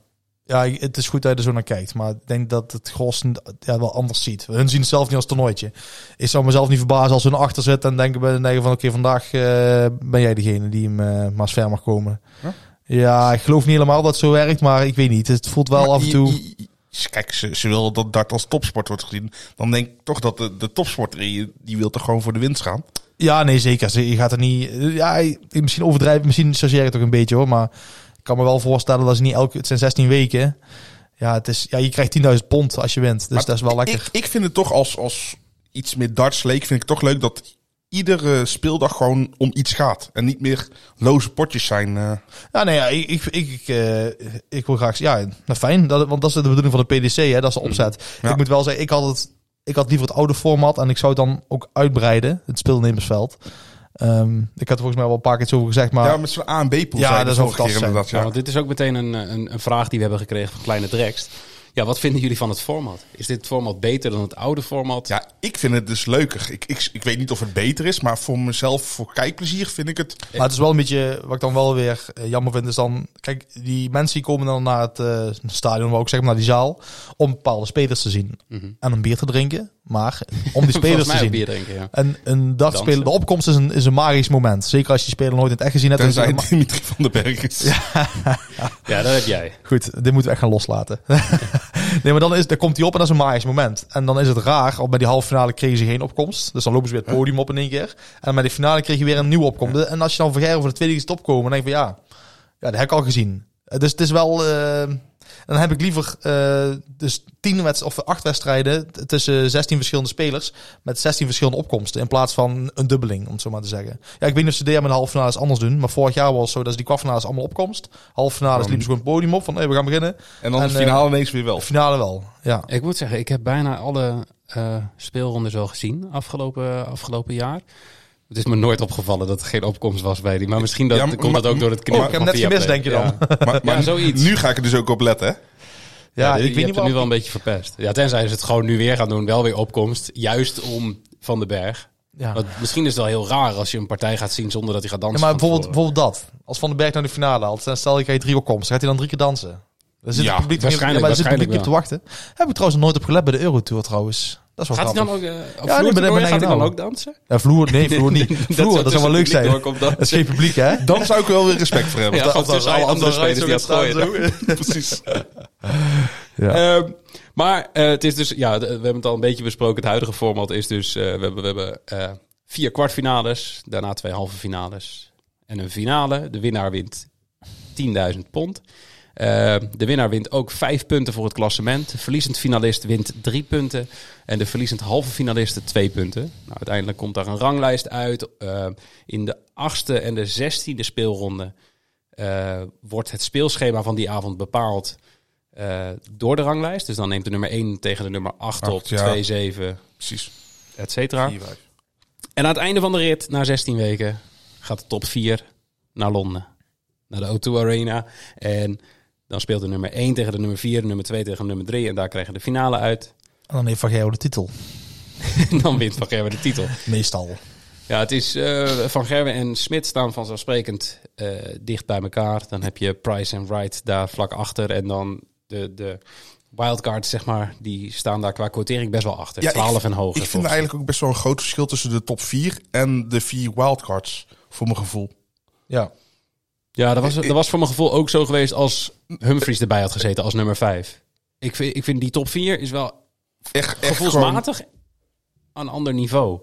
Ja, het is goed dat je er zo naar kijkt. Maar ik denk dat het gros ja, wel anders ziet. Hun zien het zelf niet als toernooitje. Ik zou mezelf niet verbazen als hun achter zit en denken, bij- denken van oké, vandaag eh, ben jij degene die hem eh, maar eens ver mag komen. Ja? Ja, ik geloof niet helemaal dat het zo werkt, maar ik weet niet. Het voelt wel Maar af en toe... je- je- Kijk, ze, ze wil dat dart als topsport wordt gezien. Dan denk ik toch dat de, de topsporter, die, die wil toch gewoon voor de winst gaan. Ja, nee, zeker. Ze- Je gaat er niet... Ja, misschien overdrijven, misschien chargeer ik het ook een beetje hoor. Maar kan me wel voorstellen dat ze niet elke... Het zijn 16 weken. Ja, het is, ja je krijgt 10.000 pond als je wint. Dus Maar dat is wel lekker. Ik, ik vind het toch als, als iets meer darts leek, vind ik toch leuk dat iedere speeldag gewoon om iets gaat. En niet meer loze potjes zijn. eh. Ja, nee, ja, ik, ik, ik, ik, eh, ik wil graag... Ja, nou fijn. Dat, want dat is de bedoeling van de PDC, hè. Dat is de opzet. Ja. Ik moet wel zeggen, ik had, het, ik had liever het oude format. En ik zou het dan ook uitbreiden. Het speelnemersveld. Ehm, ik had er volgens mij wel een paar keer iets over gezegd. Maar ja, met zo'n A en B-pool Ja, dat is fantastisch. Ja. want dit is ook meteen een, een, een vraag die we hebben gekregen van Kleine Drekst. Ja, wat vinden jullie van het format? Is dit format beter dan het oude format? ja, ik vind het dus leuker. Ik, ik, ik weet niet of het beter is, maar voor mezelf, voor kijkplezier, vind ik het... Maar het is wel een beetje, wat ik dan wel weer eh, jammer vind, is dan... Kijk, die mensen die komen dan naar het eh, stadion, wou ik zeggen, naar die zaal, om bepaalde spelers te zien. En een bier te drinken, maar om die spelers Volgens te mij ook zien. bier drinken, ja. En een dartspeler, Dansen. de opkomst is een, is een magisch moment. Zeker als je die speler nooit in het echt gezien hebt. dan is het Tenzij een ma- Dimitri van den Berg is. Ja, dat heb jij. Goed, dit moeten we echt gaan loslaten. nee, maar dan, is, dan komt hij op en dat is een magisch moment. En dan is het raar, op bij die halve finale kregen ze geen opkomst. Dus dan lopen ze weer het podium op in één keer. En bij de finale kreeg je weer een nieuwe opkomst. En als je dan Vergerven voor de tweede keer is opkomen, dan denk je van ja, ja, dat heb ik al gezien. Dus het is wel... eh, Dan heb ik liever eh, dus tien wedst of acht wedstrijden tussen 16 verschillende spelers met 16 verschillende opkomsten in plaats van een dubbeling, om het zo maar te zeggen. Ja, ik weet niet of ze dit met de halve finales anders doen, maar vorig jaar was het zo dat ze die kwartfinales allemaal opkomst. Halve finales liepen ze gewoon het podium op van hey, we gaan beginnen. En dan En, de eh, finale ineens weer wel. Finale wel, ja. Ik moet zeggen, ik heb bijna alle eh speelrondes wel gezien afgelopen, afgelopen jaar. Het is me nooit opgevallen dat er geen opkomst was bij die. Maar misschien dat, Ja, maar- komt dat ook door het knippen Oh, ik heb net gemist, denk je dan? Ja. Maar, maar Ja, zoiets. nu ga ik er dus ook op letten, hè? Ja, ik je weet niet het nu wel een beetje verpest. Ja, tenzij ze het gewoon nu weer gaan doen, wel weer opkomst. Juist om Van den Berg. Ja. Want misschien is het wel heel raar als je een partij gaat zien zonder dat hij gaat Ja, dansen. maar bijvoorbeeld, bijvoorbeeld dat. Als Van den Berg naar de finale haalt, en stel je krijgt drie opkomsten, gaat hij dan drie keer dansen? Dan zit Ja, het publiek, waarschijnlijk- ja, maar zit het publiek op waarschijnlijk te wachten. Heb ik trouwens nog nooit op gelet bij de Eurotour trouwens. Dat is wel Gaat hij dan ook, uh, op Ja, dat ben ik gaat hij dan nou. ook dansen? Ja, vloer, nee, vloer niet. Vloer, dat, zou wel leuk zijn. Dat is geen publiek, hè? Dan zou ik wel weer respect voor hebben. Ja, gewoon dan tussen alle andere spelers die het gooien. Precies. Ja. Ehm, maar eh, het is dus, ja, we hebben het al een beetje besproken. Het huidige format is dus, eh, we hebben, we hebben eh, vier kwartfinales, daarna twee halve finales en een finale. De winnaar wint 10.000 pond. Eh, de winnaar wint ook vijf punten voor het klassement. De verliezend finalist wint drie punten. En de verliezend halve finalist twee punten. Nou, uiteindelijk komt daar een ranglijst uit. Eh, in de achtste en de zestiende speelronde eh, wordt het speelschema van die avond bepaald door de ranglijst. Dus dan neemt de nummer 1 tegen de nummer 8 op, Acht, ja. 2, 7, Precies. et cetera. En aan het einde van de rit, na 16 weken, gaat de top 4 naar Londen. Naar de O2 Arena. En dan speelt de nummer 1 tegen de nummer 4, de nummer 2 tegen de nummer 3. En daar krijgen de finale uit. En dan heeft Van Gerwen de titel. Dan wint Van Gerwen de titel. Meestal. Ja, het is eh, Van Gerwen en Smit staan vanzelfsprekend eh, dicht bij elkaar. Dan heb je Price en Wright daar vlak achter. En dan de, de wildcards, zeg maar, die staan daar qua quotering best wel achter. Ja, ik- 12 en hoger. Ik vind eigenlijk ook best wel een groot verschil tussen de top 4 en de vier wildcards, voor mijn gevoel. Ja. Ja, dat was, dat was voor mijn gevoel ook zo geweest als Humphries erbij had gezeten als nummer 5. Ik vind, ik vind die top 4 is wel Echt, echt gewoon- gevoelsmatig aan een ander niveau.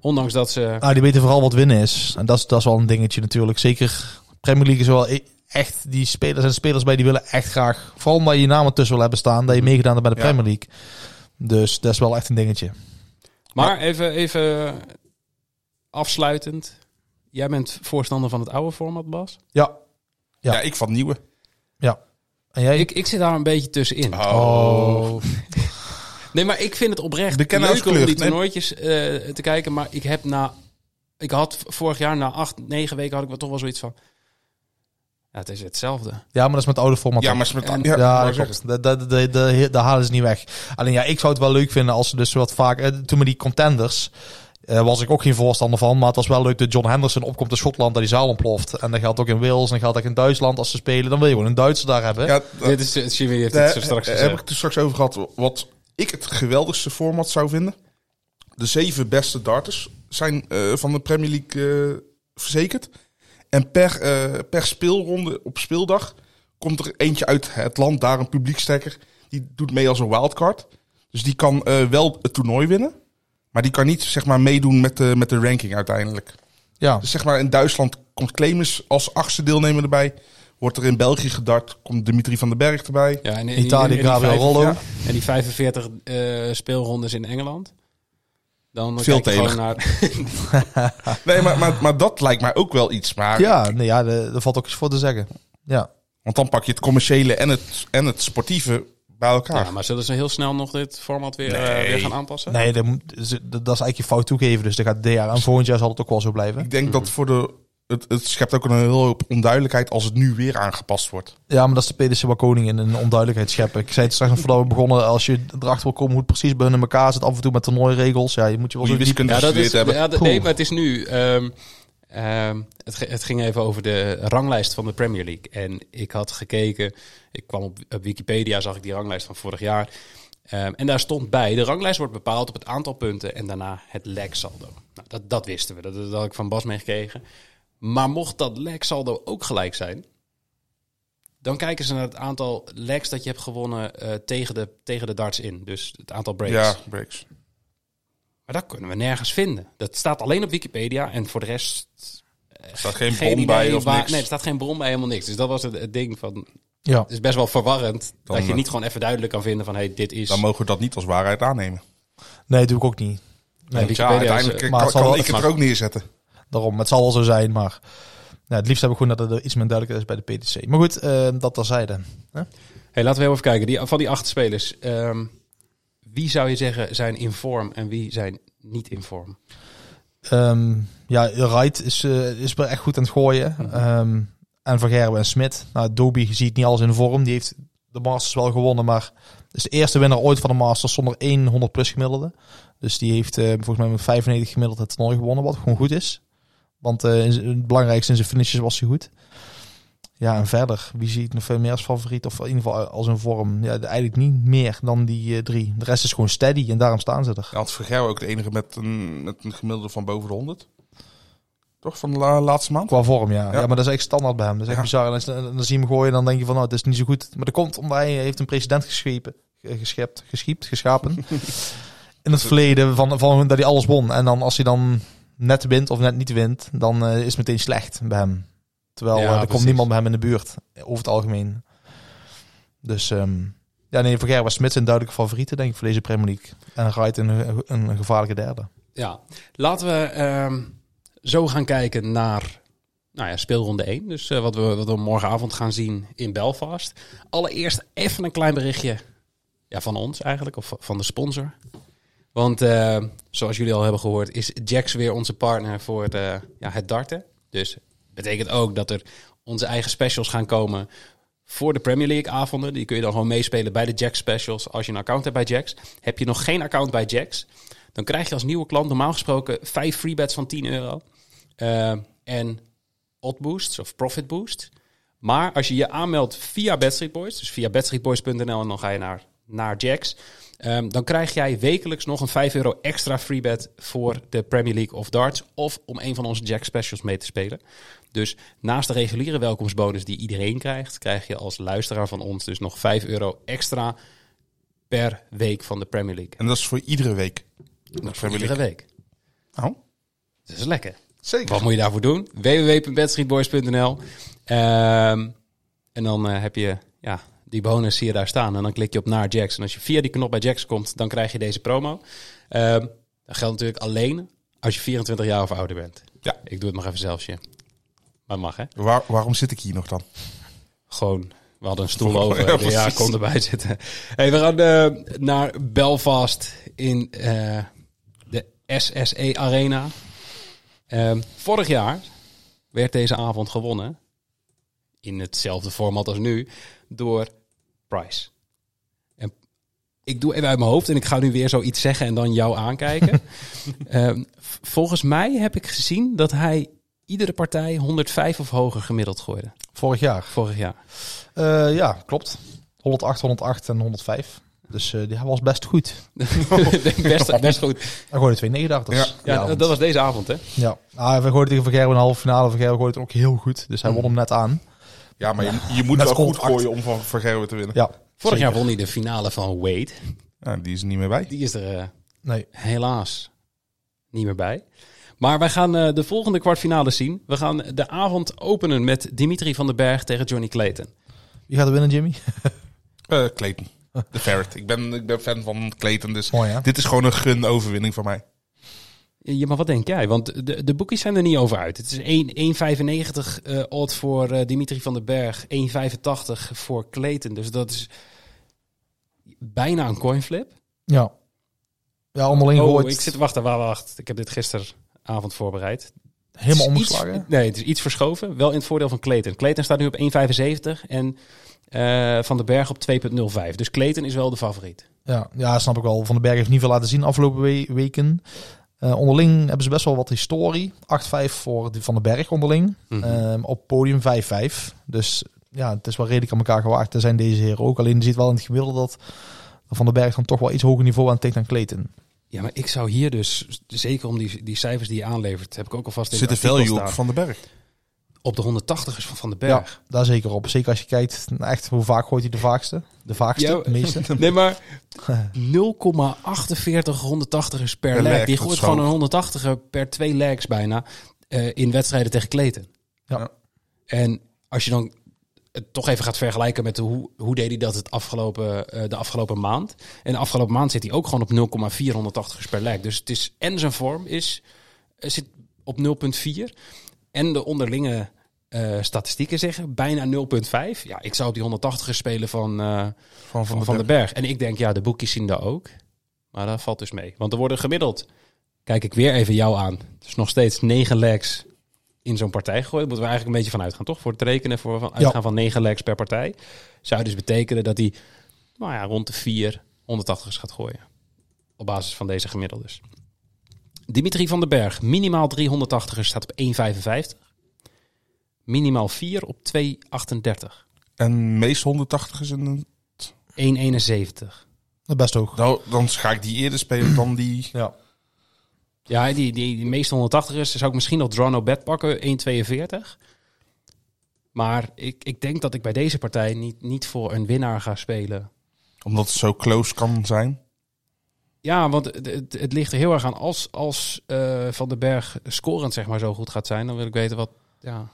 Ondanks dat ze... Nou, die weten vooral wat winnen is. En dat is, dat is wel een dingetje natuurlijk. Zeker Premier League is wel e- echt... Die spelers en spelers bij die willen echt graag... Vooral omdat je je namen tussen wil hebben staan. Dat je meegedaan hebt bij de Ja. Premier League. Dus dat is wel echt een dingetje. Maar even, even afsluitend. Jij bent voorstander van het oude format, Bas? Ja. Ja. Ja. ik van nieuwe. En jij? Ik, ik zit daar een beetje tussenin. Oh. Nee, maar ik vind het oprecht De leuk om die nee. toernooitjes eh, te kijken. Maar ik heb na... Ik had vorig jaar na acht, negen weken had ik wel toch wel zoiets van... Ja, het is hetzelfde. Ja, maar dat is met het oude format. Ja, maar ze met, En- ja, Ja, dat. Dat, dat, dat, dat halen ze niet weg. Alleen ja, ik zou het wel leuk vinden als ze dus wat vaak... eh, Toen met die contenders eh, was ik ook geen voorstander van. Maar het was wel leuk dat John Henderson opkomt in Schotland, dat die zaal ontploft. En dat geldt ook in Wales en dat geldt ook in Duitsland als ze spelen. Dan wil je gewoon een Duitser daar hebben. Ja, Dit is, het Jimmy heeft Daar het zo straks heb gezegd. ik het er straks over gehad. Wat ik het geweldigste format zou vinden. De zeven beste darters zijn eh, van de Premier League eh, verzekerd. En per, eh, per speelronde op speeldag komt er eentje uit het land, daar een publiekstekker. Die doet mee als een wildcard. Dus die kan eh, wel het toernooi winnen. Maar die kan niet zeg maar, meedoen met de, met de ranking uiteindelijk. Ja. Dus zeg maar in Duitsland komt Clemens als achtste deelnemer erbij. Wordt er in België gedart, komt Dimitri van den Berg erbij. Ja, en, Italië, die Gabriel Rollo. ja. En die 45 eh, speelrondes in Engeland. Dan Veel gewoon telig. naar... Nee, maar, maar, maar dat lijkt mij ook wel iets. Maar, Ja, nee, ja, de- daar valt ook iets voor te zeggen. Ja. Want dan pak je het commerciële en het, en het sportieve bij elkaar. Ja, maar zullen ze heel snel nog dit format weer, eh, Nee. weer gaan aanpassen? Nee, dat, moet- dat dat is eigenlijk je fout toegeven. Dus dat gaat dit jaar en volgend jaar zal het ook wel zo blijven. Ik denk dat voor de, het, het schept ook een hele hoop onduidelijkheid als het nu weer aangepast wordt. Ja, maar dat is de Pedersen wel koning in een onduidelijkheid scheppen. Ik zei het straks nog voordat we begonnen. Als je erachter wil komen hoe het precies bij hun in elkaar zit. Af en toe met toernooiregels. Ja, je moet je wel zo wiskunde Ja, dat is, hebben. ja, nee, maar het is nu. ehm, ehm, het, het ging even over de ranglijst van de Premier League. En ik had gekeken, ik kwam op, Wikipedia, zag ik die ranglijst van vorig jaar. Ehm, en daar stond bij, de ranglijst wordt bepaald op het aantal punten en daarna het legsaldo. Nou, dat, dat wisten we, dat, had ik van Bas meegekregen. Maar mocht dat legsaldo ook gelijk zijn, dan kijken ze naar het aantal legs dat je hebt gewonnen eh, tegen, de, tegen de darts in. Dus het aantal breaks. Ja, breaks. Maar dat kunnen we nergens vinden. Dat staat alleen op Wikipedia en voor de rest Er staat geen geen bron bij of waar- niks. Nee, er staat geen bron bij, helemaal niks. Dus dat was het, het ding van... Ja. Het is best wel verwarrend Dan, dat je eh, niet gewoon even duidelijk kan vinden van hey, dit is... Dan mogen we dat niet als waarheid aannemen. Nee, doe ik ook niet. Nee, Nee, Ja, is, uiteindelijk eh, maar kan, wel- ik het er ook neerzetten. Daarom, het zal wel zo zijn, maar ja, het liefst heb ik gewoon dat er iets meer duidelijkheid is bij de PTC. Maar goed, eh, dat terzijde. Hey, laten we heel even kijken. Die, van die acht spelers, ehm, wie zou je zeggen zijn in vorm en wie zijn niet in vorm? Ehm, ja, Wright is, eh, is wel echt goed aan het gooien. Ehm, en Van Gerwen en Smit. Nou, Dobie ziet niet alles in vorm. Die heeft de Masters wel gewonnen, maar is de eerste winnaar ooit van de Masters zonder 100 plus gemiddelde. Dus die heeft eh, volgens mij met 95 gemiddeld het toernooi gewonnen, wat gewoon goed is. Want z- het belangrijkste in zijn finishes was hij goed. Ja, en verder, wie zie ik nog veel meer als favoriet? Of in ieder geval als een vorm? Ja, eigenlijk niet meer dan die eh, drie. De rest is gewoon steady en daarom staan ze er. Ja, want ook de enige met een, met een gemiddelde van boven de 100. Toch van de la- laatste maand? Qua vorm, ja. ja. Ja. maar dat is echt standaard bij hem. Dat is echt Ja. bizar. En dan dan zie je hem gooien, dan denk je van, nou, het is niet zo goed. Maar dat komt omdat hij heeft een president geschepen, ge- geschept, geschiept, geschapen. In het verleden van, van dat hij alles won. En dan als hij dan net wint of net niet wint, dan eh, is het meteen slecht bij hem. Terwijl Ja, eh, er komt niemand bij hem in de buurt, over het algemeen. Dus ehm, ja, nee, voor Gerber Smit zijn duidelijke favorieten, denk ik, voor deze Premier League. En Wright een, een gevaarlijke derde. Ja, laten we ehm, zo gaan kijken naar nou ja, speelronde 1. Dus eh, wat, we, wat we morgenavond gaan zien in Belfast. Allereerst even een klein berichtje ja, van ons eigenlijk, of van de sponsor. Want eh, zoals jullie al hebben gehoord, is Jax weer onze partner voor de, ja, het darten. Dus betekent ook dat er onze eigen specials gaan komen voor de Premier League avonden. Die kun je dan gewoon meespelen bij de Jax specials als je een account hebt bij Jax. Heb je nog geen account bij Jax, dan krijg je als nieuwe klant normaal gesproken vijf free bets van 10 euro. Eh, en odd boosts of profit boost. Maar als je je aanmeldt via Bedstreet Boys, dus via bedstreetboys.nl en dan ga je naar, naar Jax, ehm, dan krijg jij wekelijks nog een 5 euro extra free bet voor de Premier League of Darts of om een van onze Jax specials mee te spelen. Dus naast de reguliere welkomstbonus die iedereen krijgt, krijg je als luisteraar van ons dus nog 5 euro extra per week van de Premier League. En dat is voor iedere week. Dat is voor iedere week. Oh, Dat is lekker. zeker. Wat moet je daarvoor doen? www.bedstreetboys.nl Ehm En dan eh, heb je ja, die bonus zie je daar staan. En dan klik je op naar Jax. En als je via die knop bij Jax komt, dan krijg je deze promo. Ehm dat geldt natuurlijk alleen als je 24 jaar of ouder bent. Ja. Ik doe het nog even zelfje. Maar mag hè? Waar, waarom zit ik hier nog dan? Gewoon, we hadden een stoel Ja, over. Ja, precies. kon erbij zitten. Hey, we gaan eh, naar Belfast in eh, de SSE Arena. Ehm, vorig jaar werd deze avond gewonnen, in hetzelfde format als nu, door Price. En ik doe even uit mijn hoofd en ik ga nu weer zoiets zeggen en dan jou aankijken. Ehm, volgens mij heb ik gezien dat hij iedere partij 105 of hoger gemiddeld gooide. Vorig jaar. Vorig jaar. Eh, ja, klopt. 108, 108 en 105. Dus eh, die was best goed. best, best goed. Hij gooide twee 89. Ja. Ja, dat was deze avond, hè? Ja, ah, we gooiden tegen Van Gerwen in de halve finale. Van Gerwen gooide het ook heel goed. Dus hij won hem net aan. Ja, maar je, je moet wel goed gooien om van Vergerwe te winnen. Ja, Vorig zeker. jaar won hij de finale van Wade. Ja, die is er niet meer bij. Die is er eh, Nee. helaas niet meer bij. Maar wij gaan eh, de volgende kwartfinale zien. We gaan de avond openen met Dimitri van den Berg tegen Johnny Clayton. Wie gaat er winnen, Jimmy? Eh Clayton. De Ferret. Ik ben, ik ben fan van Clayton, dus Mooi, dit is gewoon een gun overwinning van mij. Ja, maar wat denk jij? Want de, de boekjes zijn er niet over uit. Het is 1 1,95 eh odd voor Dimitri van den Berg. 1,85 voor Clayton. Dus dat is bijna een coinflip. Ja. Ja, onderling Oh, gooit ik zit wachten, wacht, wacht. Ik heb dit gisteravond voorbereid. helemaal iets- omgeslagen. nee, het is iets verschoven. Wel in het voordeel van Clayton. Clayton staat nu op 1,75 en eh, Van den Berg op 2,05. Dus Clayton is wel de favoriet. Ja, ja, snap ik wel. Van den Berg heeft niet veel laten zien afgelopen we- weken. Eh, onderling hebben ze best wel wat historie. 8-5 voor Van den Berg onderling. Mhm. Ehm, op podium 5-5. Dus ja, het is wel redelijk aan elkaar gewaagd. Er zijn deze heren ook. Alleen je ziet wel in het gemiddelde dat Van den Berg dan toch wel iets hoger niveau aan tikt dan Clayton. Ja, maar ik zou hier dus, zeker om die, die cijfers die je aanlevert, heb ik ook alvast in Zit de value op. Van den Berg? Op de 180ers van Van den Berg. Ja, daar zeker op. Zeker als je kijkt naar echt hoe vaak gooit hij de vaakste. De vaakste, Ja, de meeste. Nee, maar 0,48 180ers per Per leg. Die gooit is gewoon een 180er per twee legs bijna eh, in wedstrijden tegen Clayton. Ja. En als je dan het toch even gaat vergelijken met de, hoe, hoe deed hij dat het afgelopen, eh, de afgelopen maand. En de afgelopen maand zit hij ook gewoon op 0,480 per leg. Dus het is, en zijn vorm is, eh, zit op 0,4. En de onderlinge eh, statistieken zeggen bijna 0,5. Ja, ik zou op die 180 spelen van, Van, van, van den Berg. En ik denk, ja, de boekjes zien dat ook. Maar dat valt dus mee. Want er worden gemiddeld, kijk ik weer even jou aan. Dus nog steeds 9 legs in zo'n partij gegooid. Moeten we eigenlijk een beetje van uitgaan, toch? Voor het rekenen, voor van uitgaan van 9 legs per partij. Zou dus betekenen dat hij nou ja, rond de 4 180's gaat gooien. Op basis van deze gemiddeldes. Dimitri van den Berg, minimaal 380'ers staat op 1,55. Minimaal 4 op 2,38. En meest 180 is een... 1,71. Dat best hoog. Nou, dan ga ik die eerder spelen dan die... Ja. Ja, die, die, die meeste 180 is, zou ik misschien nog Drano Bed pakken, 1,42. Maar ik, ik denk dat ik bij deze partij niet, niet voor een winnaar ga spelen. Omdat het zo close kan zijn. Ja, want het, het, het ligt er heel erg aan. Als, als eh, Van den Berg scorend zeg maar zo goed gaat zijn, dan wil ik weten wat... Ja,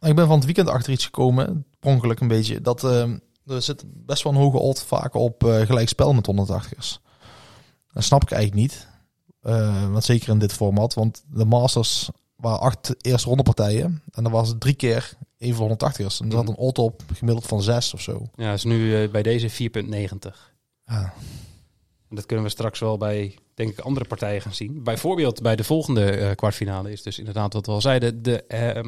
Ik ben van het weekend achter iets gekomen, per ongeluk een beetje, dat eh, er zit best wel een hoge odd vaak op eh gelijk spel met 180ers. Dat snap ik eigenlijk niet. Eh, want zeker in dit format, want de Masters waren acht eerste ronde partijen en dan was het drie keer even voor 180ers. En er zat een odd op gemiddeld van zes of zo. ja is nu eh, bij deze 4,90. Ja. En dat kunnen we straks wel bij, denk ik, andere partijen gaan zien. Bijvoorbeeld bij de volgende eh, kwartfinale is dus inderdaad wat we al zeiden. De eh,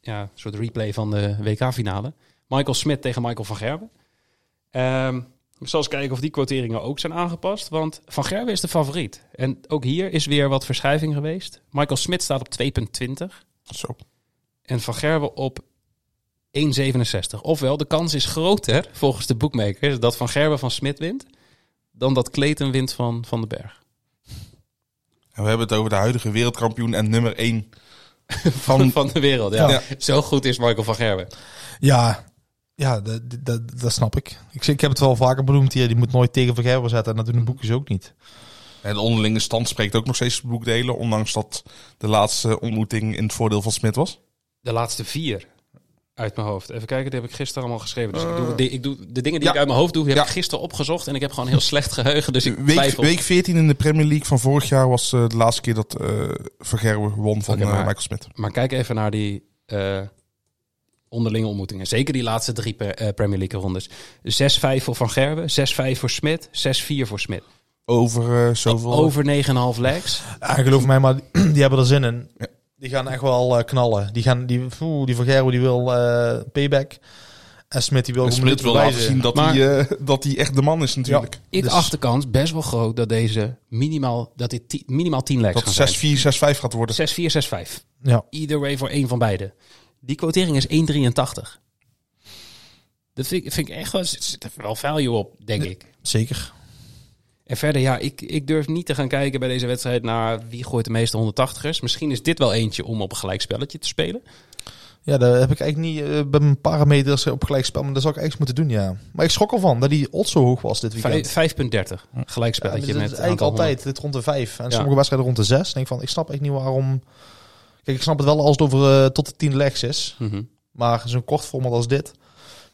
ja, soort replay van de WK-finale. Michael Smit tegen Michael van Gerwen. Ehm, ik zal eens kijken of die quoteringen ook zijn aangepast. Want Van Gerwen is de favoriet. En ook hier is weer wat verschuiving geweest. Michael Smit staat op 2,20. Zo. En Van Gerwen op 1,67. Ofwel, de kans is groter, volgens de boekmakers, dat Van Gerwen van Smit wint. Dan dat Clayton wint van Van den Berg. En we hebben het over de huidige wereldkampioen en nummer 1. Van, van de wereld, ja. Ja. Zo goed is Michael van Gerwen. Ja, ja dat, dat, dat snap ik. ik. Ik heb het wel vaker benoemd hier, die moet nooit tegen Van Gerwen zetten. En dat doen de boekjes ook niet. En de onderlinge stand spreekt ook nog steeds boekdelen. Ondanks dat de laatste ontmoeting in het voordeel van Smit was. De laatste vier uit mijn hoofd. Even kijken, die heb ik gisteren allemaal geschreven. Dus ik, doe, de, ik doe de dingen die ja. ik uit mijn hoofd doe, heb Ja. ik gisteren opgezocht. En ik heb gewoon heel slecht geheugen. Dus ik Week, twijfel. week 14 in de Premier League van vorig jaar was eh, de laatste keer dat eh Van Gerwen won van eh, maar- Michael Smit. Maar kijk even naar die eh, onderlinge ontmoetingen. Zeker die laatste drie eh, Premier League rondes. 6-5 voor Van Gerwen, 6-5 voor Smit, 6-4 voor Smit. Over eh, zoveel... Over 9,5 legs. Ja, geloof mij, maar die, hebben er zin in. Ja. Die gaan echt wel eh, knallen. Die gaan, die, oeh, die van Gerwen die wil eh, payback. En Smit die wil En Smit wil laten zien dat, Maar- hij, eh, dat hij echt de man is natuurlijk. Ik Dus- acht de kans best wel groot dat deze minimaal, dat dit minimaal 10 legs gaan Dat zijn. 6-4, 6-5 gaat worden. 6-4, 6-5. Ja. Either way voor één van beide. Die quotering is 1,83. Dat vind ik, vind ik echt wel, er zit er wel value op, denk ik. Zeker. En verder, ja, ik, ik durf niet te gaan kijken bij deze wedstrijd naar wie gooit de meeste 180ers. Misschien is dit wel eentje om op een gelijk spelletje te spelen. Ja, daar heb ik eigenlijk niet eh, bij mijn parameters op gelijk spel. Maar dat zou ik eigenlijk moeten doen, ja. Maar ik schrok ervan dat die odds zo hoog was dit weekend. Vijf- 5,30. Gelijk Ja, met eigenlijk altijd dit rond de 5. En Ja. sommige wedstrijden rond de 6. denk van, ik snap echt niet waarom... Kijk, ik snap het wel als het over eh, tot de 10 legs is. 100. Mhm. Maar zo'n kort format als dit...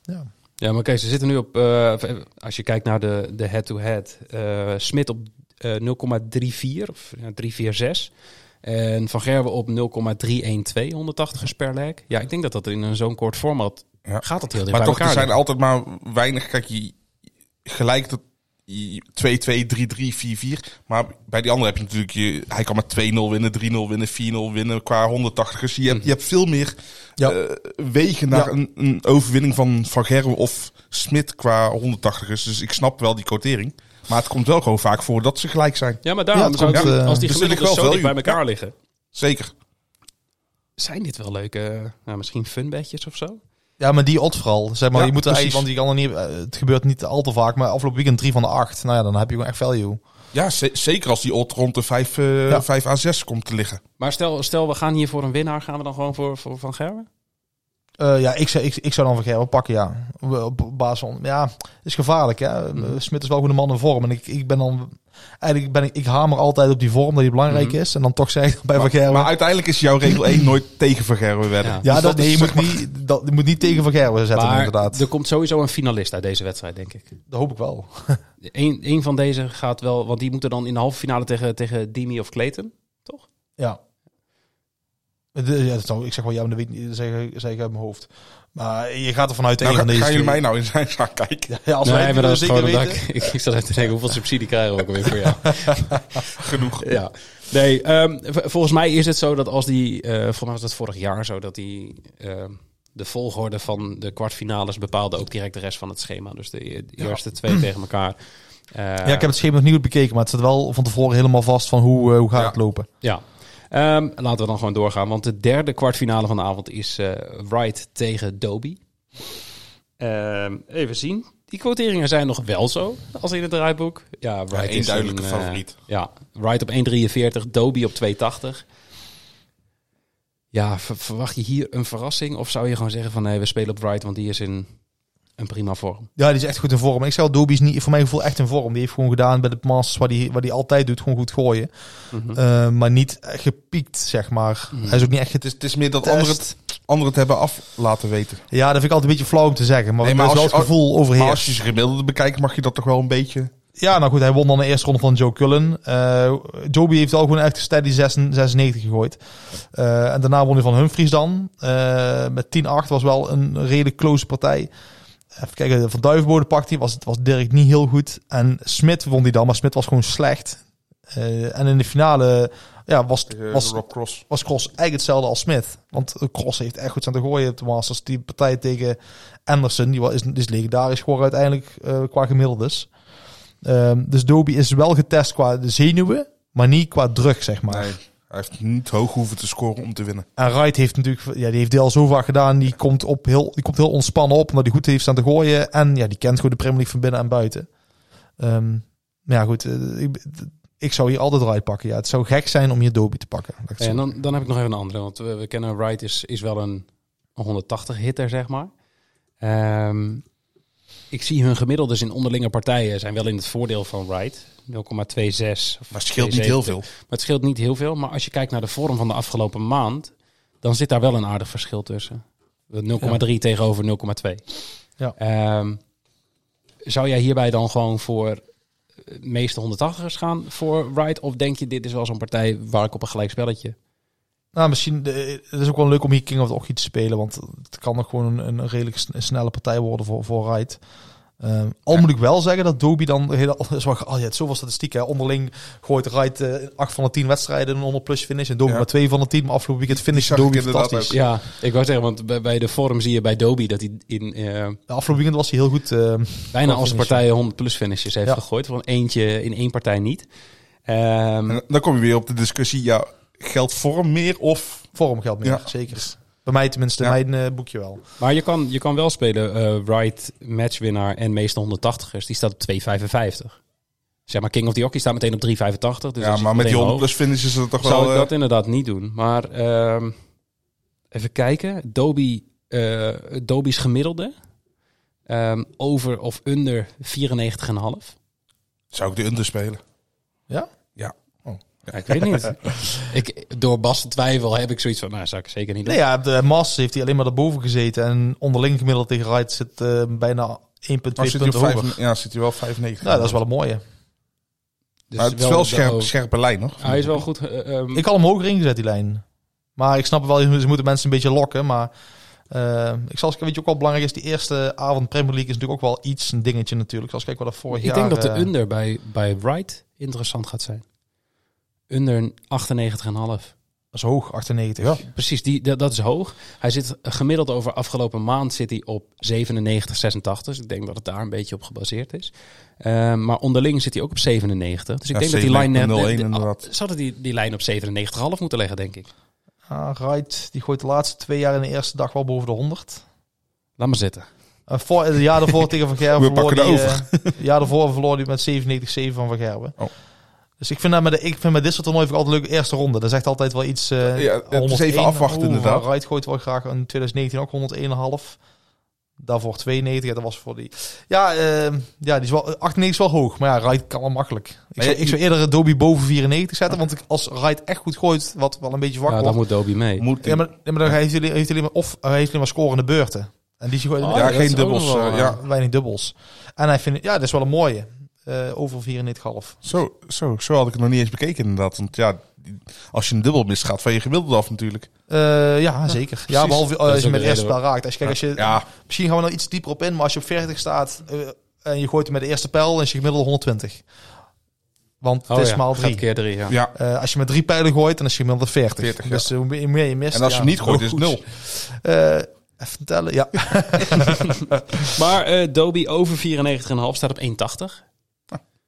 Ja. Ja, maar kijk, ze zitten nu op, eh, als je kijkt naar de de head-to-head, eh Smit op eh 0,34 of ja, 346. En Van Gerwen op 0,312, 180 per leg. Ja, ik denk dat dat in een zo'n kort format Ja. gaat dat heel dicht Maar bij toch, er zijn altijd maar weinig. Kijk, je, gelijk dat 2-2, 3-3, 4-4. Maar bij die andere heb je natuurlijk, je, hij kan met 2-0 winnen, 3-0 winnen, 4-0 winnen qua 180ers. Je hebt, je hebt veel meer Ja. eh, wegen naar Ja. een, een overwinning van Van Gerwen of Smit qua 180ers. Dus ik snap wel die quotering. Maar het komt wel gewoon vaak voor dat ze gelijk zijn. Ja, maar daarom Ja, zou ik, komt, eh, als die dus ik wel zo dicht bij elkaar Ja. liggen, Zeker. zijn dit wel leuke, eh, nou, misschien funbedjes of zo? Ja, maar die odds vooral. Zeg maar, Ja, je moet precies. want die kan er niet, eh, het gebeurt niet al te vaak, maar afgelopen weekend 3 van de 8. Nou ja, dan heb je gewoon echt value. Ja, ze- zeker als die odd rond de 5, eh Ja. 5 à 6 komt te liggen. Maar stel, stel, we gaan hier voor een winnaar, gaan we dan gewoon voor, voor Van Gerwen? Eh, ja, ik, zou- ik, ik zou dan van Gerwen pakken, ja. Op, basis van, ja, het is gevaarlijk, hè. Mhm. Smit is wel gewoon een man in vorm. En ik, ik ben dan Eigenlijk ben ik, ik hamer altijd op die vorm dat die belangrijk Mhm. is. En dan toch zeg ik bij Van Maar, Gerwen. maar uiteindelijk is jouw regel 1 nooit tegen Van Gerwen werden. Ja. ja, Dus dat, nee, je moet, maar- niet, dat, je moet niet tegen Van Gerwen zetten maar inderdaad. er komt sowieso een finalist uit deze wedstrijd, denk ik. Dat hoop ik wel. Eén één van deze gaat wel, want die moeten dan in de halve finale tegen, tegen Dimi of Clayton. Ja. De- ja dat zou, ik zeg wel ja, maar dat weet niet, zeg, ik- zeg ik uit mijn hoofd. Maar je gaat er vanuit Nou, een van ga- deze jullie twee. mij nou in zijn zaak kijken? Ja, als nee, wij maar dat is gewoon weten. ik, ik, zat even te denken, hoeveel subsidie krijgen we ook weer voor jou? Genoeg. Ja. Nee, ehm, volgens mij is het zo dat als die, eh volgens mij was dat vorig jaar zo, dat die ehm, de volgorde van de kwartfinales bepaalde ook direct de rest van het schema. Dus de, e- de eerste twee tegen elkaar. Eh, Ja, ik heb het schema nog niet goed bekeken, maar het staat wel van tevoren helemaal vast van hoe, eh, hoe gaat Ja. het lopen. Ja. Ehm, laten we dan gewoon doorgaan, want de derde kwartfinale van de avond is eh Wright tegen Doby. Ehm, even zien. Die quoteringen zijn nog wel zo als in het draaiboek. Ja, Wright één is duidelijke een, eh, favoriet. ja, Wright op 1,43, Doby op 2,80. Ja, ver- verwacht je hier een verrassing? Of zou je gewoon zeggen van nee, we spelen op Wright, want die is in een prima vorm. Ja, die is echt goed in vorm. Ik zou Dobie is niet, voor mijn gevoel echt in vorm. Die heeft gewoon gedaan bij de Masters wat hij, wat hij altijd doet, gewoon goed gooien. Mhm. Eh, maar niet gepiekt, zeg maar. Mhm. Hij is ook niet echt Het is, het is meer dat anderen het, anderen het hebben af laten weten. Ja, dat vind ik altijd een beetje flauw om te zeggen. Maar, Nee, maar is wel als het je- gevoel Maar overheerst. als je zijn gemiddelde bekijkt, mag je dat toch wel een beetje... Ja, nou goed, hij won dan de eerste ronde van Joe Cullen. Eh Joby heeft al gewoon echt een steady 96 gegooid. Eh, en daarna won hij van Humphries dan. Eh, met 10-8 was wel een redelijk close partij. Even kijken, Van Duivenbode pakt hij, was, was Dirk niet heel goed. En Smit won die dan, maar Smit was gewoon slecht. Eh, en in de finale ja, was, was, Rob Cross. was Cross eigenlijk hetzelfde als Smith. Want Cross heeft echt goed staan te gooien op de Masters. Die partij tegen Anderson, die was, is, is legendarisch geworden uiteindelijk eh, qua gemiddeldes. Ehm, dus Doby is wel getest qua de zenuwen, maar niet qua druk, zeg maar. Nee, hij heeft niet hoog hoeven te scoren om te winnen. En Wright heeft natuurlijk, ja, die heeft die al zo vaak gedaan. Die komt, op heel, die komt heel ontspannen op, omdat hij goed heeft staan te gooien. En ja, die kent gewoon de Premier League van binnen en buiten. Ehm, maar ja, goed. eh, ik, ik zou hier altijd Wright pakken. Ja, het zou gek zijn om hier Doby te pakken. zo En dan, dan heb ik nog even een andere. Want we, we kennen Wright is, is wel een 180 hitter, zeg maar. Ehm, ik zie hun gemiddeldes in onderlinge partijen zijn wel in het voordeel van Wright. 0,26. of Maar het scheelt niet heel 2,70. veel. Maar het scheelt niet heel veel. Maar als je kijkt naar de vorm van de afgelopen maand, dan zit daar wel een aardig verschil tussen. 0,3 tegenover 0,2. Ja. Ehm, zou jij hierbij dan gewoon voor de meeste 180ers gaan voor Wright? Of denk je, dit is wel zo'n partij waar ik op een gelijk spelletje... Nou, misschien eh, het is ook wel leuk om hier King of the Hockey te spelen, want het kan nog gewoon een, een redelijk sn- snelle partij worden voor, voor Wright. Ehm, al moet ik wel zeggen dat Doby dan wel, oh, je hebt zoveel statistieken. Onderling gooit Wright eh 8 van de 10 wedstrijden een 100 plus finish en Doby Ja. maar 2 van de 10. Maar afgelopen weekend finish Doby inderdaad fantastisch. Ja, ik wou zeggen, want bij, bij de vorm zie je bij Doby dat hij in eh, De afgelopen weekend was hij heel goed. eh, bijna als finish. partij 100 plus finishes heeft Ja. gegooid. Van eentje in één partij niet. Ehm, En dan kom je weer op de discussie, ja, geldt vorm meer of... vorm geldt meer, Ja. zeker. Bij mij tenminste, Ja. mijn eh, boekje wel. maar je kan, je kan wel spelen eh Wright, matchwinnaar en meeste 180ers. Die staat op 2,55. Zeg maar, King of the Hockey staat meteen op 3,85. Dus ja, dat maar met die meteen 100 hoog. plus finish is het toch Zou wel... ik eh, dat inderdaad niet doen. Maar ehm, even kijken. Doby, eh Doby's gemiddelde. ehm, over of onder 94,5. Zou ik de under spelen? Ja? Ja. Ja, ik weet niet. ik, door Bas te twijfel heb ik zoiets van, nou, zou ik zeker niet doen. Nee, ja, de Masters heeft hij alleen maar daarboven gezeten. En onderling gemiddeld tegen Wright zit eh, bijna 1,2 Maar zit hij punten hoger. ja, zit hij wel 95. Nou, dat is wel een mooie. Dus maar het is wel de- scherp, scherpe lijn, nog. Hij is wel goed. eh, ehm, Ik had hem hoger ingezet, die lijn. Maar ik snap wel, ze moeten mensen een beetje lokken. Maar eh, ik zal eens, weet je ook wel belangrijk is, die eerste avond Premier League is natuurlijk ook wel iets een dingetje natuurlijk. Als kijken wat er vorig ik jaar... denk dat de under bij, bij Wright interessant gaat zijn. Under 98,5. Dat is hoog, 98. Ja. Precies, die, dat, dat is hoog. Hij zit gemiddeld over afgelopen maand zit hij op 97, 86. Dus ik denk dat het daar een beetje op gebaseerd is. Ehm, maar onderling zit hij ook op 97. Dus ik Ja, denk dat die lijn net... 97,01 net- inderdaad. Zouden die, die lijn op 97,5 moeten leggen, denk ik. Ah, Wright, die gooit de laatste twee jaar in de eerste dag wel boven de 100. Laat maar zitten. Uh, voor, het jaar daarvoor tegen Van Gerwen We pakken die, de eh, het jaar daarvoor verloor hij met 97-7 van Van Gerwen. Oh. Dus ik vind, dat met de, ik vind met dit soort toernooien vind ik altijd een leuke eerste ronde. Dat echt altijd wel iets... eh Ja, het is 101. even afwachten inderdaad. Wright gooit wel graag in 2019 ook 101,5. Daarvoor 92, ja, dat was voor die... Ja, ehm, ja die is wel, 98 is wel hoog, maar ja, Wright kan wel makkelijk. Ik zou, ik zou eerder Dobie boven 94 zetten, want ik, als Wright echt goed gooit, wat wel een beetje zwak Ja, wordt... dan moet Dobie mee. Moet Ja, maar, ja, maar dan heeft hij, heeft hij alleen maar, of hij heeft alleen maar scorende beurten. En die gooit Oh, ja, geen dubbels. eh, ja. weinig dubbels. En hij vindt, ja, dat is wel een mooie. Eh, over 94,5. Zo, zo, zo had ik het nog niet eens bekeken inderdaad. Want ja, als je een dubbel mist, gaat van je gemiddelde af natuurlijk. Eh, ja, zeker. Ja, precies. behalve eh, als je met de eerste pijl raakt. Als je, kijk, als je, Ja, Misschien gaan we nog iets dieper op in, maar als je op 40 staat en je gooit hem met de eerste pijl, dan is je gemiddelde 120. Want het Oh is ja, maal 3. keer drie, ja. ja. Eh, als je met drie pijlen gooit, dan is je gemiddelde 40. 40, ja. dus hoe meer- je mist. En als ja, je niet gooit, is het nul. Eh, even tellen, ja. Maar eh Dobie over 94,5 staat op 1,80.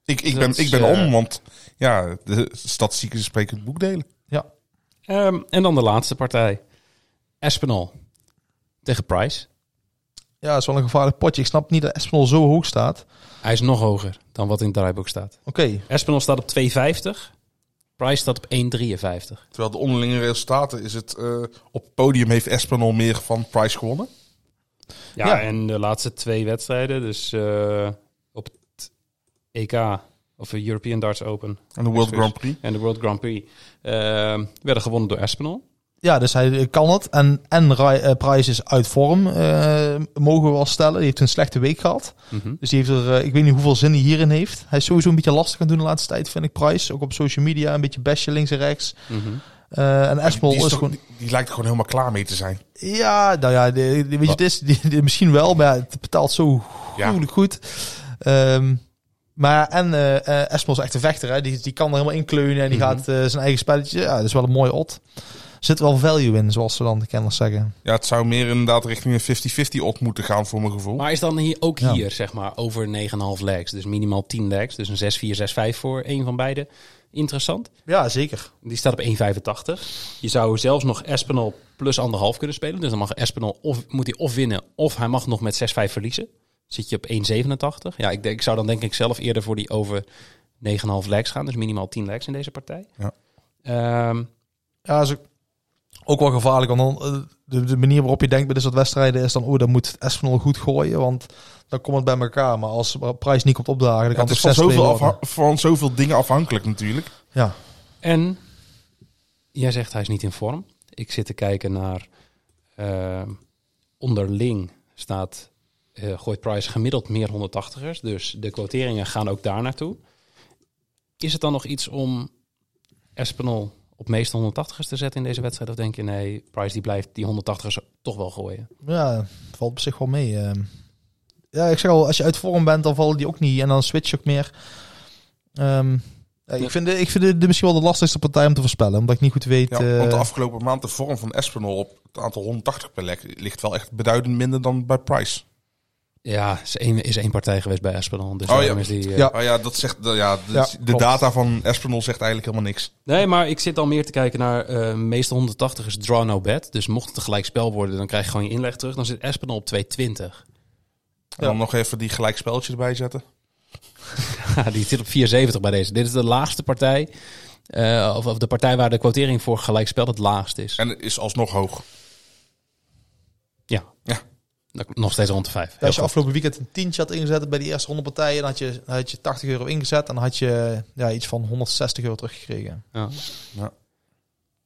Ik, ik, Dat ben, ik ben eh, om, want ja, de statistieken spreken het boek delen. Ehm, en dan de laatste partij. Espinal tegen Price. Ja, dat is wel een gevaarlijk potje. Ik snap niet dat Espinol zo hoog staat. Hij is nog hoger dan wat in het draaiboek staat. Oké, Espinal staat op 2,50. Price staat op 1,53. Terwijl de onderlinge resultaten is het... eh, op het podium heeft Espinol meer van Price gewonnen. Ja, Ja. en de laatste twee wedstrijden, dus eh, EK, of de European Darts Open En de World. Grand Prix. en de World Grand Prix, eh, werden gewonnen door Espinal. ja, dus hij kan het. En, en eh, Price is uit vorm, eh, mogen we wel stellen. Die heeft een slechte week gehad. Mhm. Dus die heeft er, eh, ik weet niet hoeveel zin hij hierin heeft. Hij is sowieso een beetje lastig aan doen de laatste tijd, vind ik Price. Ook op social media, een beetje bestje links en rechts. Mhm. Eh, en Die, is, is toch- gewoon... die, die lijkt er gewoon helemaal klaar mee te zijn. Ja, nou ja, de, de- weet je, het is die, die- misschien wel, maar ja, het betaalt zo Ja. goed. Ehm, maar en eh eh, Espinol is echt een vechter, hè. Die, die kan er helemaal in kleunen en die Mhm. gaat eh, zijn eigen spelletje. Ja, dat is wel een mooie odd. Er zit wel value in, zoals ze dan de kenners zeggen. Ja, het zou meer inderdaad richting een 50-50 op moeten gaan voor mijn gevoel. Maar is dan hier, ook Ja. hier, zeg maar, over 9,5 legs, dus minimaal 10 legs, dus een 6-4, 6-5 voor een van beide, interessant. Ja, zeker. Die staat op 1,85. Je zou zelfs nog Espinal plus anderhalf kunnen spelen. Dus dan mag Espinal of moet hij of winnen of hij mag nog met 6-5 verliezen. Zit je op 1,87. Ja, ik, denk, ik zou dan denk ik zelf eerder voor die over 9,5 legs gaan. Dus minimaal 10 legs in deze partij. Ja. Ehm, Ja, is ook, ook wel gevaarlijk. Want dan, eh, de, de manier waarop je denkt bij dit soort wedstrijden is dan... Oh, dan moet Espinol goed gooien, want dan komt het bij elkaar. Maar als Price niet komt opdagen, dan Ja, kan het het is van ook 6-2 zoveel, van zoveel dingen afhankelijk natuurlijk. Ja. en jij zegt hij is niet in vorm. Ik zit te kijken naar ehm, onderling staat eh, gooit Price gemiddeld meer 180ers. Dus de quoteringen gaan ook daar naartoe. Is het dan nog iets om Espinol op meeste 180ers te zetten in deze wedstrijd? Of denk je nee, Price die blijft die 180ers toch wel gooien? Ja, het valt op zich wel mee. ehm. Ja, ik zeg al, als je uit vorm bent, dan vallen die ook niet. En dan switch je ook meer. Ehm, ja, ik vind, de, ik vind de, de misschien wel de lastigste partij om te voorspellen. Omdat ik niet goed weet... Ja, eh, want de afgelopen maand de vorm van Espinol op het aantal 180 per lek ligt wel echt beduidend minder dan bij Price. Ja, is één, is één partij geweest bij Espinol. Dus Oh, ja. is die, eh, Ja. Oh ja, dat zegt, de- ja, de, Ja, de klopt. data van Espinol zegt eigenlijk helemaal niks. Nee, maar ik zit al meer te kijken naar eh meeste 180ers draw no bet. Dus mocht het een gelijk spel worden, dan krijg je gewoon je inleg terug. Dan zit Espinol op 220. En dan nog even die gelijk spelletjes erbij zetten. Die zit op 470 bij deze. Dit is de laagste partij. eh, of, of de partij waar de quotering voor gelijkspel het laagst is. En het is alsnog hoog. Ja. Ja. Dat- Nog steeds rond de 5. Ja, als je afgelopen weekend een tientje had ingezet bij die eerste 100 partijen, dan had je, dan had je 80 euro ingezet en dan had je ja, iets van 160 euro teruggekregen. Ja.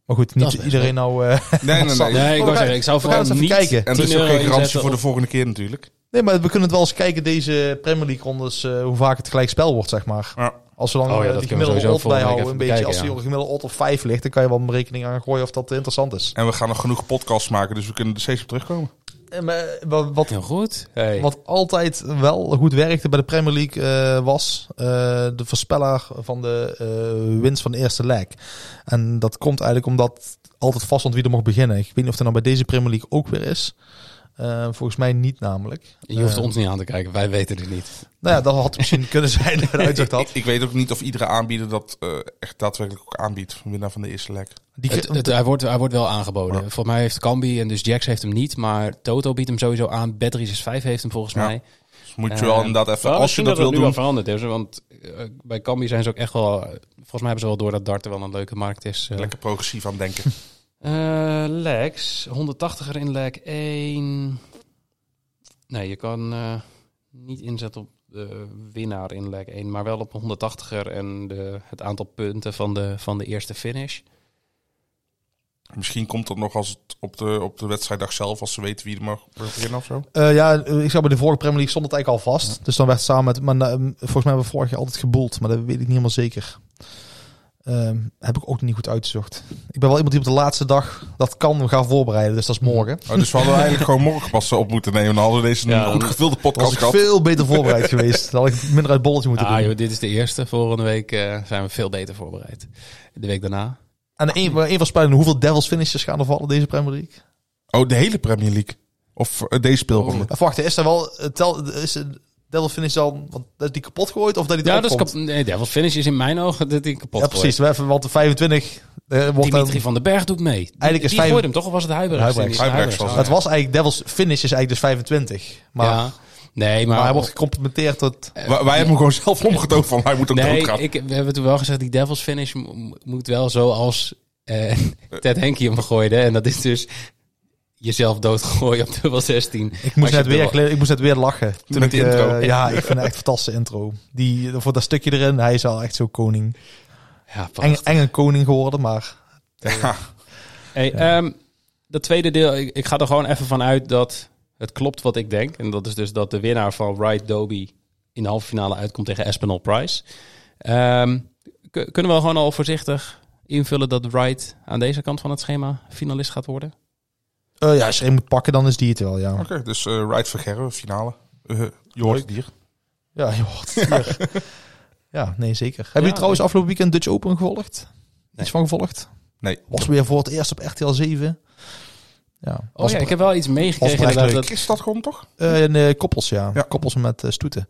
Maar goed, Dat niet iedereen nou... eh, Nee, nee, nee. Nee, ik wou zeggen, ik zou vooral niet kijken. En er is 10 ook geen garantie voor de volgende keer natuurlijk. nee, maar we kunnen het wel eens kijken deze Premier League rondes, eh, hoe vaak het gelijk spel wordt, zeg maar. Ja. Als we dan Oh ja, eh, dat die gemiddelde sowieso odd bijhouden, een beetje. bekijken, als die gemiddelde odd op 5 ligt, dan kan je wel een rekening aan gooien of dat interessant is. En we gaan nog genoeg podcasts maken, dus we kunnen er steeds op terugkomen. En, maar, wat, wat, Heel goed. Hey. wat altijd wel goed werkte bij de Premier League eh, was eh, de voorspeller van de eh, winst van de eerste leg. En dat komt eigenlijk omdat altijd vast wie er mocht beginnen. Ik weet niet of dat nou bij deze Premier League ook weer is. Eh, volgens mij niet namelijk. Je hoeft Eh, ons niet aan te kijken. Wij weten het niet. Nou ja, dat had misschien kunnen zijn dat het uitzicht Ik, had. ik weet ook niet of iedere aanbieder dat eh, echt daadwerkelijk ook aanbiedt. Winnaar van de eerste lek. Die, Het, het- hij, wordt, hij wordt wel aangeboden. Ja. Volgens mij heeft Cambi en dus Jax heeft hem niet. Maar Toto biedt hem sowieso aan. Bet365 heeft hem volgens Ja. mij. Dus moet je wel inderdaad even, als je dat wil het nu doen... wel veranderd is. Want bij Cambi zijn ze ook echt wel... Volgens mij hebben ze wel door dat darten wel een leuke markt is. Lekker progressief aan denken. Eh, Lex, 180er in leg 1. Nee, je kan eh, niet inzetten op de winnaar in leg 1, maar wel op een 180er en de, het aantal punten van de, van de eerste finish. Misschien komt dat nog als het op de, op de wedstrijddag zelf, als ze weten wie er mag beginnen of zo. Eh, ja, eh, ik zag bij de vorige Premier League stond het eigenlijk al vast. Dus dan werd het samen met... Maar eh, volgens mij hebben we vorig jaar altijd geboeld. Maar dat weet ik niet helemaal zeker. Ehm, heb ik ook niet goed uitgezocht. Ik ben wel iemand die op de laatste dag dat kan gaan voorbereiden. Dus dat is morgen. Oh, dus we hadden eigenlijk gewoon morgen pas op moeten nemen. Dan hadden we deze Ja, goed gevulde was podcast ik gehad. veel beter voorbereid geweest. Dan had ik minder uit bolletje moeten Ah, doen. joh, dit is de eerste. Volgende week eh, zijn we veel beter voorbereid. De week daarna. En een, een van spelers, hoeveel Devils finishes gaan er vallen deze Premier League? Oh, de hele Premier League. Of eh, deze speelronde. Of wacht, is er wel... eh, Tel, is Devil finish dan... Want is die kapot gegooid of dat die Ja, dat is kap- nee, Devil Finish is in mijn ogen dat hij kapot Ja, precies. We even, want de 25 eh, wordt dan... Dimitri van den Berg doet mee. Die, Eigenlijk is die vijf- hem toch? Of was het Huibrechts? Huibrechts. Die- Huibrechts Huibrechts, was Het was eigenlijk Devils finish is eigenlijk dus 25. Maar, ja. Nee, maar, maar hij wordt gecomplimenteerd tot... Wij, wij hebben hem gewoon zelf omgetoond van hij moet ook Nee, doodgaan. ik, we hebben toen wel gezegd, die Devils Finish mo- moet wel zoals eh Ted Henke hem gooide. En dat is dus jezelf doodgooien op dubbel 16. Ik moest, net weer, dubbel- ik moest net weer lachen. Toen ik, de eh, intro. ja, ik vind het echt een fantastische intro. Die, voor dat stukje erin, hij is al echt zo koning. Ja, Eng, een koning geworden, maar... Ja. Hey, ehm, dat tweede deel, ik, ik ga er gewoon even van uit dat het klopt wat ik denk. En dat is dus dat de winnaar van Wright Doby in de halve finale uitkomt tegen Espinal Price. Ehm, kunnen we gewoon al voorzichtig invullen dat Wright aan deze kant van het schema finalist gaat worden? Eh, ja, als je er een moet pakken, dan is die het wel, ja. Oké, dus eh Right Vergerre, finale. Eh je hoort het hier. Ja, je hoort het hier. ja, nee, zeker. Hebben jullie Ja, trouwens afgelopen weekend Dutch Open gevolgd? Nee. Iets van gevolgd? Nee. Was weer voor het eerst op RTL 7. Ja, Oh was ja, ik heb wel iets meegekregen. leuk. dat- Is dat gewoon toch? Eh, eh, koppels, ja. Ja. Koppels met stoeten.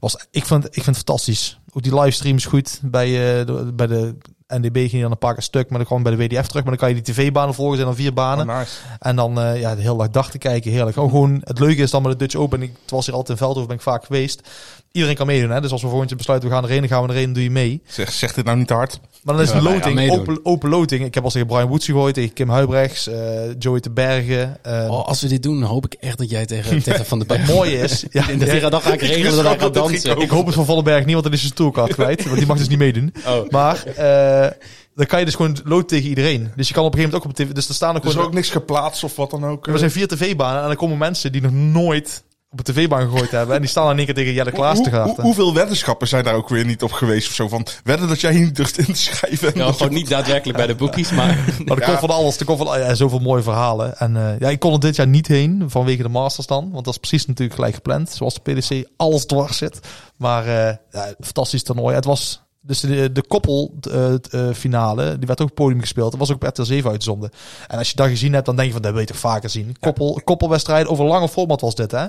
Was, ik, vind, ik vind het fantastisch. Ook die livestream is goed. Bij, eh, de, bij de NDB ging je dan een paar keer stuk, maar dan gewoon bij de WDF terug. Maar dan kan je die tv-banen volgen, zijn dan vier banen. Oh, nice. En dan eh, ja, de hele dag dag te kijken, heerlijk. Gewoon, gewoon, het leuke is dan met de Dutch Open, ik het was hier altijd in Veldhoven, ben ik vaak geweest. Iedereen kan meedoen, hè. Dus als we volgend jaar besluiten, we gaan erheen, dan gaan we erheen, doe je mee. Zeg, zeg dit nou niet te hard. Maar dan is Ja, wij loting, open, open loting. Ik heb al tegen Brian Woods gegooid, tegen Kim Huibrechts, eh Joey te Bergen. eh, Oh, als we dit doen, hoop ik echt dat jij tegen, tegen Van de Berg... het mooie is, ja, dat hij gaat, dan ga ik regelen dat gaat dansen. Ik hoop het van Vollenberg niet, want dan is stoelkaart kwijt. Want die mag dus niet meedoen. Oh. Maar eh, dan kan je dus gewoon loten tegen iedereen. Dus je kan op een gegeven moment ook op tv... Dus er staan ook Er gewoon... ook niks geplaatst of wat dan ook. Er zijn vier tv-banen en dan komen mensen die nog nooit op een tv-baan gegooid hebben. En die staan dan één keer tegen Jelle Klaas te hoe- gaan. hoeveel weddenschappen zijn daar ook weer niet op geweest of zo? Van, wedden dat jij hier niet durft in te schrijven. dat gewoon je- niet daadwerkelijk bij de boekies, maar... Maar er Ja. komt van alles. Er komt van ja, zoveel mooie verhalen. En eh, ja, ik kon er dit jaar niet heen vanwege de Masters dan. Want dat is precies natuurlijk gelijk gepland. Zoals de PDC alles dwars zit. Maar eh ja, fantastisch toernooi. Het was dus de, de koppel eh, eh, finale. Die werd ook op het podium gespeeld. Dat was ook op RTL 7 uitgezonden. En als je dat gezien hebt, dan denk je van dat wil je toch vaker zien. Koppel, Koppelwedstrijd over lange format was dit hè.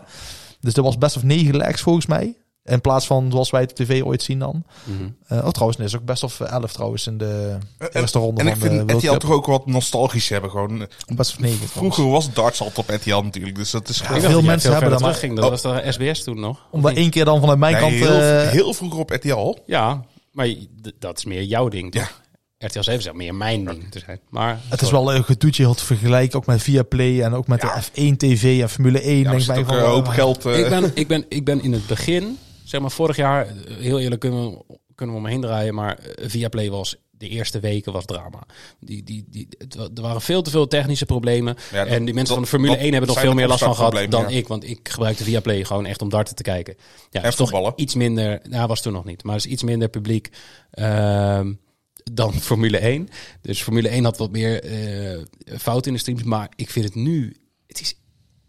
Dus er was best of negen legs volgens mij. In plaats van zoals wij het op tv ooit zien dan. Eh, oh trouwens, nee, is ook best of elf trouwens in de En- eerste ronde En ik van de vind RTL toch ook wat nostalgisch hebben. Gewoon. Best of negen. Vroeger was darts altijd op RTL natuurlijk. Dus dat is gewoon... dacht veel dat mensen hebben dat, terugging. Dat was toch SBS toen nog? Om dat één keer dan vanuit mijn Nee, kant... heel, eh, heel vroeger op RTL. Ja, maar dat is meer jouw ding. toch? Ja. RTL 7 zou meer mijn ding te zijn. Maar het is wel een gedoetje heel te vergelijken, ook met Viaplay en ook met Ja. de F1 TV en Formule 1. Ja, denk ik een hoop eh, geld. eh, ik, ben, ik, ben, ik ben in het begin, zeg maar vorig jaar, eh, heel eerlijk kunnen we, kunnen we om me heen draaien, maar Viaplay was de eerste weken was drama. Die, die, die, het, er waren veel te veel technische problemen. Ja, en die mensen dat- van de Formule dat 1 hebben nog veel meer last van gehad dan ja. ik. Want ik gebruikte Viaplay gewoon echt om darten te kijken. Ja, En is toch iets minder, nou was toen nog niet, maar is iets minder publiek ehm, dan Formule 1. Dus Formule 1 had wat meer eh fout in de streams. Maar ik vind het nu, het is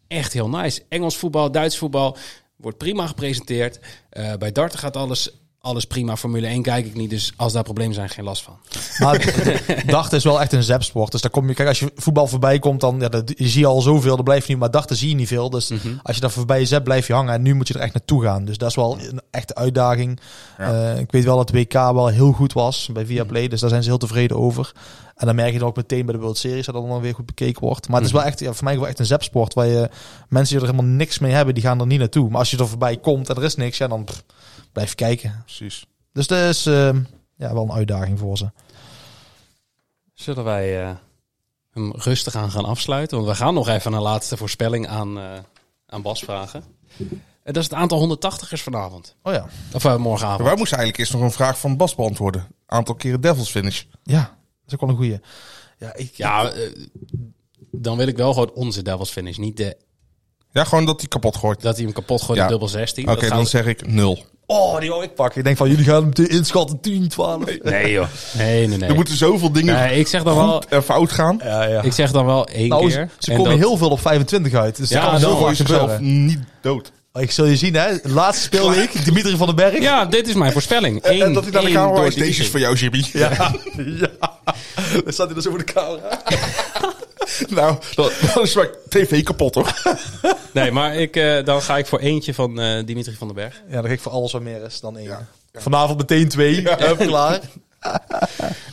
echt heel nice. Engels voetbal, Duits voetbal wordt prima gepresenteerd. Eh, bij darten gaat alles, alles prima. Formule 1 kijk ik niet, dus als daar problemen zijn, geen last van. Maar dachten is wel echt een zapsport. Dus daar kom je, kijk, als je voetbal voorbij komt, dan ja, dat, je zie je al zoveel, dan blijf je niet. Maar dachten zie je niet veel. Dus Mhm. als je daar voorbij zet, blijf je hangen. En nu moet je er echt naartoe gaan. Dus dat is wel een echte uitdaging. Ja. Eh, ik weet wel dat WK wel heel goed was bij Viaplay. Dus daar zijn ze heel tevreden over. En dan merk je dan ook meteen bij de World Series dat dat dan weer goed bekeken wordt. Maar het is wel echt, ja, voor mij wel echt een zapsport. Waar je mensen die er helemaal niks mee hebben, die gaan er niet naartoe. Maar als je er voorbij komt en er is niks, ja, dan pff, blijf kijken. Precies. Dus dat is eh, ja, wel een uitdaging voor ze. Zullen wij eh, hem rustig aan gaan afsluiten? Want we gaan nog even een laatste voorspelling aan, eh, aan Bas vragen. En dat is het aantal 180ers vanavond. Oh ja. Of uh, morgenavond. Wij moesten eigenlijk eerst nog een vraag van Bas beantwoorden. Aantal keren Devils finish. Ja, dat is ook wel een goeie. Ja, ik, Ja, eh, dan wil ik wel gewoon onze Devils finish. Niet de, Ja, gewoon dat hij kapot gooit. dat hij hem kapot gooit Ja. in dubbel 16. Oké, dan zeg ik nul. Oh, die wou ik pakken. Ik denk van, jullie gaan hem te- inschatten 10, 12. Nee joh. Nee, nee, nee. Er moeten zoveel dingen Nee, ik zeg dan wel, en fout gaan. Ja, ja. ik zeg dan wel één nou, keer. ze, ze En komen dat- heel veel op 25 uit. Dus Ja, ja, kan dan heel Zo veel gooi je zichzelf gebeuren. niet dood. Ik zul je zien, hè. Laatste speelweek, Dimitri van den Berg. Ja, dit is mijn voorspelling. En, Eén, dat hij naar de één camera door wijst, deze is voor jou, Jimmy. Ja. ja. Dan staat hij dus over de camera. nou, dan, dan is mijn tv kapot, hoor. Nee, maar ik, eh, dan ga ik voor eentje van eh, Dimitri van den Berg. Ja, dan ga ik voor alles wat meer is dan één. Vanavond meteen twee. Klaar.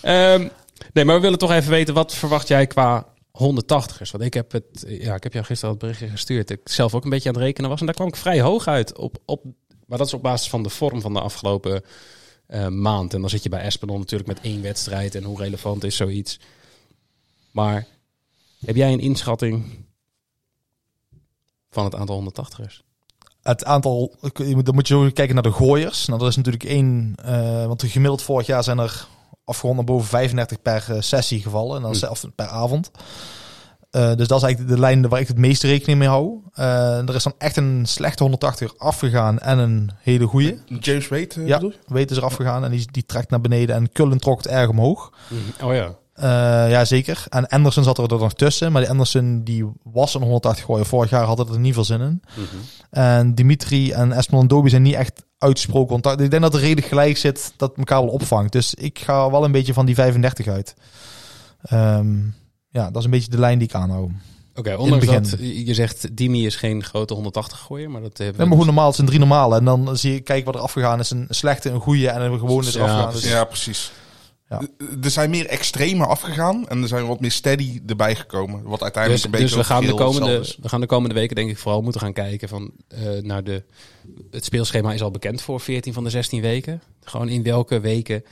Ehm, nee, maar we willen toch even weten, wat verwacht jij qua 180ers? Want ik heb het, ja, ik heb jou gisteren het berichtje gestuurd. Ik zelf ook een beetje aan het rekenen was. En daar kwam ik vrij hoog uit. Op, op, maar dat is op basis van de vorm van de afgelopen eh, maand. En dan zit je bij Espinol natuurlijk met één wedstrijd. En hoe relevant is zoiets? Maar heb jij een inschatting van het aantal 180ers? Het aantal, dan moet je zo kijken naar de gooiers. Nou, dat is natuurlijk één, eh, want gemiddeld vorig jaar zijn er afgerond naar boven 35 per eh, sessie gevallen. En dan Hm. of per avond. Eh, dus dat is eigenlijk de lijn waar ik het meeste rekening mee hou. Eh, er is dan echt een slechte 180 afgegaan en een hele goede. James Wade, Ja, bedoel je? weten ze eraf gegaan en die, die trekt naar beneden. En Cullen trok het erg omhoog. Oh ja. Eh, ja, zeker. En Anderson zat er nog tussen. Maar die Anderson die was een 180 gooien. Vorig jaar had het er niet veel zin in. Mhm. En Dimitri en Esmond en Dobie zijn niet echt uitgesproken contact. Ik denk dat het redelijk gelijk zit dat het elkaar wel opvangt. Dus ik ga wel een beetje van die 35 uit. Ehm, ja, dat is een beetje de lijn die ik aanhoud. Oké, ondanks begin. dat je zegt Dimi is geen grote 180 gooier, maar dat hebben Ja, maar gewoon normaal, het zijn drie normale. En dan zie je, kijk wat er afgegaan is. Een slechte, een goede en een gewone is er Ja, afgegaan. precies. Dus, Ja, precies. Ja. Er- zijn meer extreme afgegaan en er zijn wat meer steady erbij gekomen. Wat uiteindelijk Dus, een beetje dus we, gaan de komende, we gaan de komende weken denk ik vooral moeten gaan kijken van eh, naar de... Het speelschema is al bekend voor 14 van de 16 weken. Gewoon in welke weken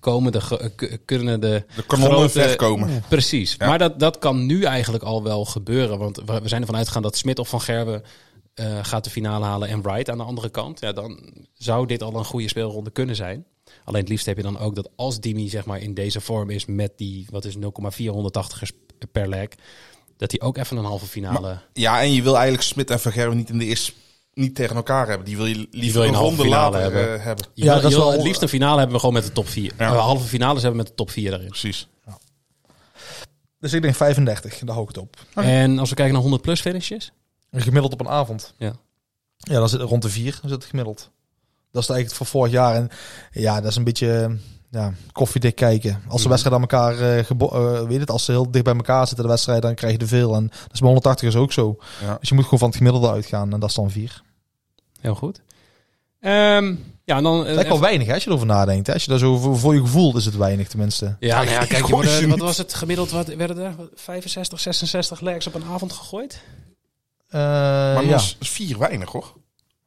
komen de, k- kunnen de... De kanonnen wegkomen. Precies. Ja. Maar dat, dat kan nu eigenlijk al wel gebeuren. Want we, we zijn ervan uitgegaan dat Smit of Van Gerwen eh, gaat de finale halen en Wright aan de andere kant. Ja, dan zou dit al een goede speelronde kunnen zijn. Alleen het liefst heb je dan ook dat als Dimi zeg maar in deze vorm is met die, wat is 0,480ers per leg, dat hij ook even een halve finale... Ja, en je wil eigenlijk Smit en Vergerwe niet in de eerste niet tegen elkaar hebben. Die wil je liever wil je een halve ronde finale later hebben. eh, hebben. Je Ja, wil- dat is wel- het liefst een finale hebben we gewoon met de top 4. Ja. halve finales hebben we met de top 4 erin. Precies. dus ik denk 35, daar hou ik het op. En als we kijken naar 100 plus finishes, Gemiddeld op een avond. Ja. Ja, dan zit het rond de 4 zit het gemiddeld. Dat is eigenlijk van vorig jaar. En ja, dat is een beetje ja, koffiedik kijken. Als de Mhm. wedstrijden aan elkaar, eh, eh, weet het, als ze heel dicht bij elkaar zitten, de wedstrijden, dan krijg je er veel. En dat is bij 180 is ook zo. Ja. Dus je moet gewoon van het gemiddelde uitgaan. En dat is dan 4. heel goed. Ehm, ja, en dan... Dat is eigenlijk wel weinig hè, als je erover nadenkt. Hè? Als je daar zo voor, voor je gevoel is het weinig tenminste. Ja, nou ja, kijk, je worden- wat was het gemiddeld? Wat werden er 65, 66 legs op een avond gegooid? Eh, Maar ja. is vier weinig, hoor.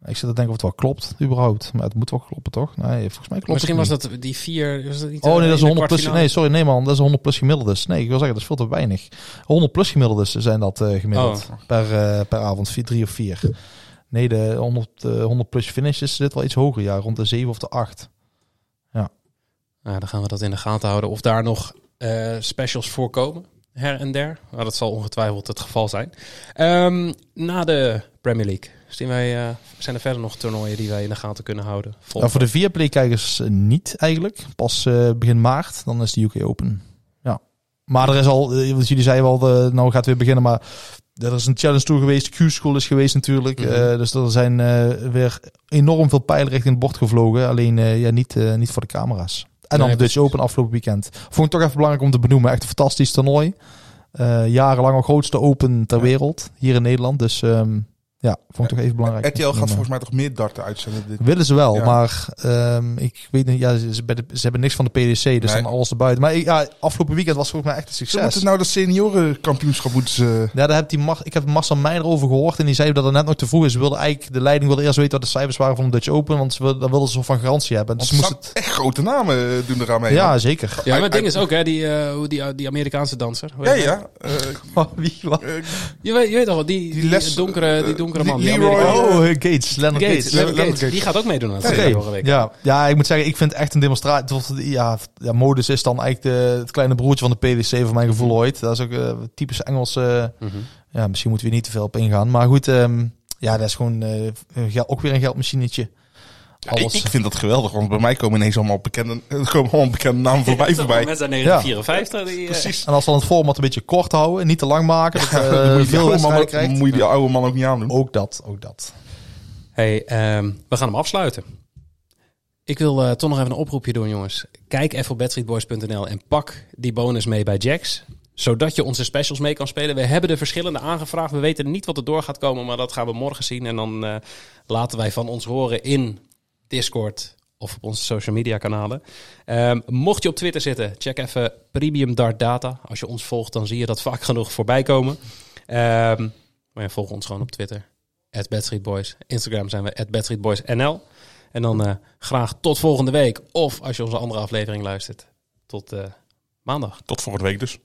Ik zit te denken of het wel klopt, überhaupt. Maar het moet wel kloppen, toch? Nee, volgens mij klopt Misschien was dat die vier. Was dat niet, Oh eh, nee, dat is in de 100 plus. Nee, sorry, nee man, dat is 100 plus gemiddeldes. Nee, ik wil zeggen, dat is veel te weinig. 100 plus gemiddeldes zijn dat eh, gemiddeld Oh. per, eh, per avond, vier, drie of vier. Nee, de 100, eh, 100 plus finishes zit wel iets hoger, ja, rond de 7 of de 8. Nou, dan gaan we dat in de gaten houden. Of daar nog eh, specials voorkomen, her en der. Maar dat zal ongetwijfeld het geval zijn. Ehm, na de Premier League zien wij, eh, zijn er verder nog toernooien die wij in de gaten kunnen houden. Ja, voor de Viaplay-kijkers eh, niet eigenlijk. Pas eh, begin maart, dan is de UK Open. Ja. Maar er is al, want jullie zeiden wel, de, nou gaat het weer beginnen, maar er is een challenge tour geweest. Q-school is geweest natuurlijk. Mhm. Dus er zijn weer enorm veel pijlen richting het bord gevlogen. Alleen ja, niet, niet voor de camera's. En dan Nee, de Dutch Open afgelopen weekend. Vond ik toch even belangrijk om te benoemen. Echt een fantastisch toernooi. Jarenlang al grootste Open ter Ja. wereld. Hier in Nederland. Dus ehm, ja, vond ik toch even belangrijk. RTL gaat om, eh, volgens mij toch meer darten uitzenden. Dit. Willen ze wel, Ja. maar ehm, ik weet niet, ja, ze, de- ze hebben niks van de PDC, dus Nee. dan alles erbuiten. Maar ja, afgelopen weekend was volgens mij echt een succes. moeten nou dat seniorenkampioenschap moeten ze... Ja, daar heb die ik heb Marcel Meijer over gehoord en die zei dat het net nog te vroeg is. Ze wilden eigenlijk, de leiding wilde eerst weten wat de cijfers waren van de Dutch Open, want ze wilden, dan wilden ze zo van garantie hebben. Dus moest het... echt grote namen eh, doen eraan mee. Ja, zeker. ja, maar het ding is ook, hè, die, eh, hoe die, die Amerikaanse danser. hoe Ja, heet hij? ja. eh, Wie, wat? Je weet, je weet toch wel, die, Die die, les- donkere, die donkere donkere man. die Leroy, Amerikaan. Oh, eh, Gates. Leonard Gates, Gates. Leonard Leonard Gates. Gates. Die gaat ook meedoen aan het okay. vorige week. Ja, ja, ik moet zeggen, ik vind echt een demonstratie. Ja, ja, modus is dan eigenlijk de, het kleine broertje van de PDC voor mijn gevoel ooit. Dat is ook eh, typisch Engels. eh, Mhm. ja, misschien moeten we niet te veel op ingaan. Maar goed, ehm, ja, dat is gewoon geld, ook weer een geldmachinetje. Ja, ik, Alles. ik vind dat geweldig, want bij mij komen ineens allemaal bekende, komen allemaal bekende namen voorbij voorbij. Mensen uit 1954. Die, eh, Precies. En als we dan het format een beetje kort houden, niet te lang maken, dat Ja, eh, dan moet je die veel man, krijgt. moet je die oude man ook niet aandoen. Ook dat, ook dat. Hey, ehm, we gaan hem afsluiten. Ik wil eh, toch nog even een oproepje doen, jongens. Kijk even op bedstreetboys.nl en pak die bonus mee bij Jax. Zodat je onze specials mee kan spelen. We hebben de verschillende aangevraagd. We weten niet wat er door gaat komen, maar dat gaan we morgen zien. En dan eh, laten wij van ons horen in Discord of op onze social media kanalen. Ehm, mocht je op Twitter zitten, check even Premium Dart Data. Als je ons volgt, dan zie je dat vaak genoeg voorbij komen. Ehm, maar volg ons gewoon op Twitter. At. Instagram zijn we at. En dan eh, graag tot volgende week. Of als je onze andere aflevering luistert, tot eh, maandag. Tot volgende week dus.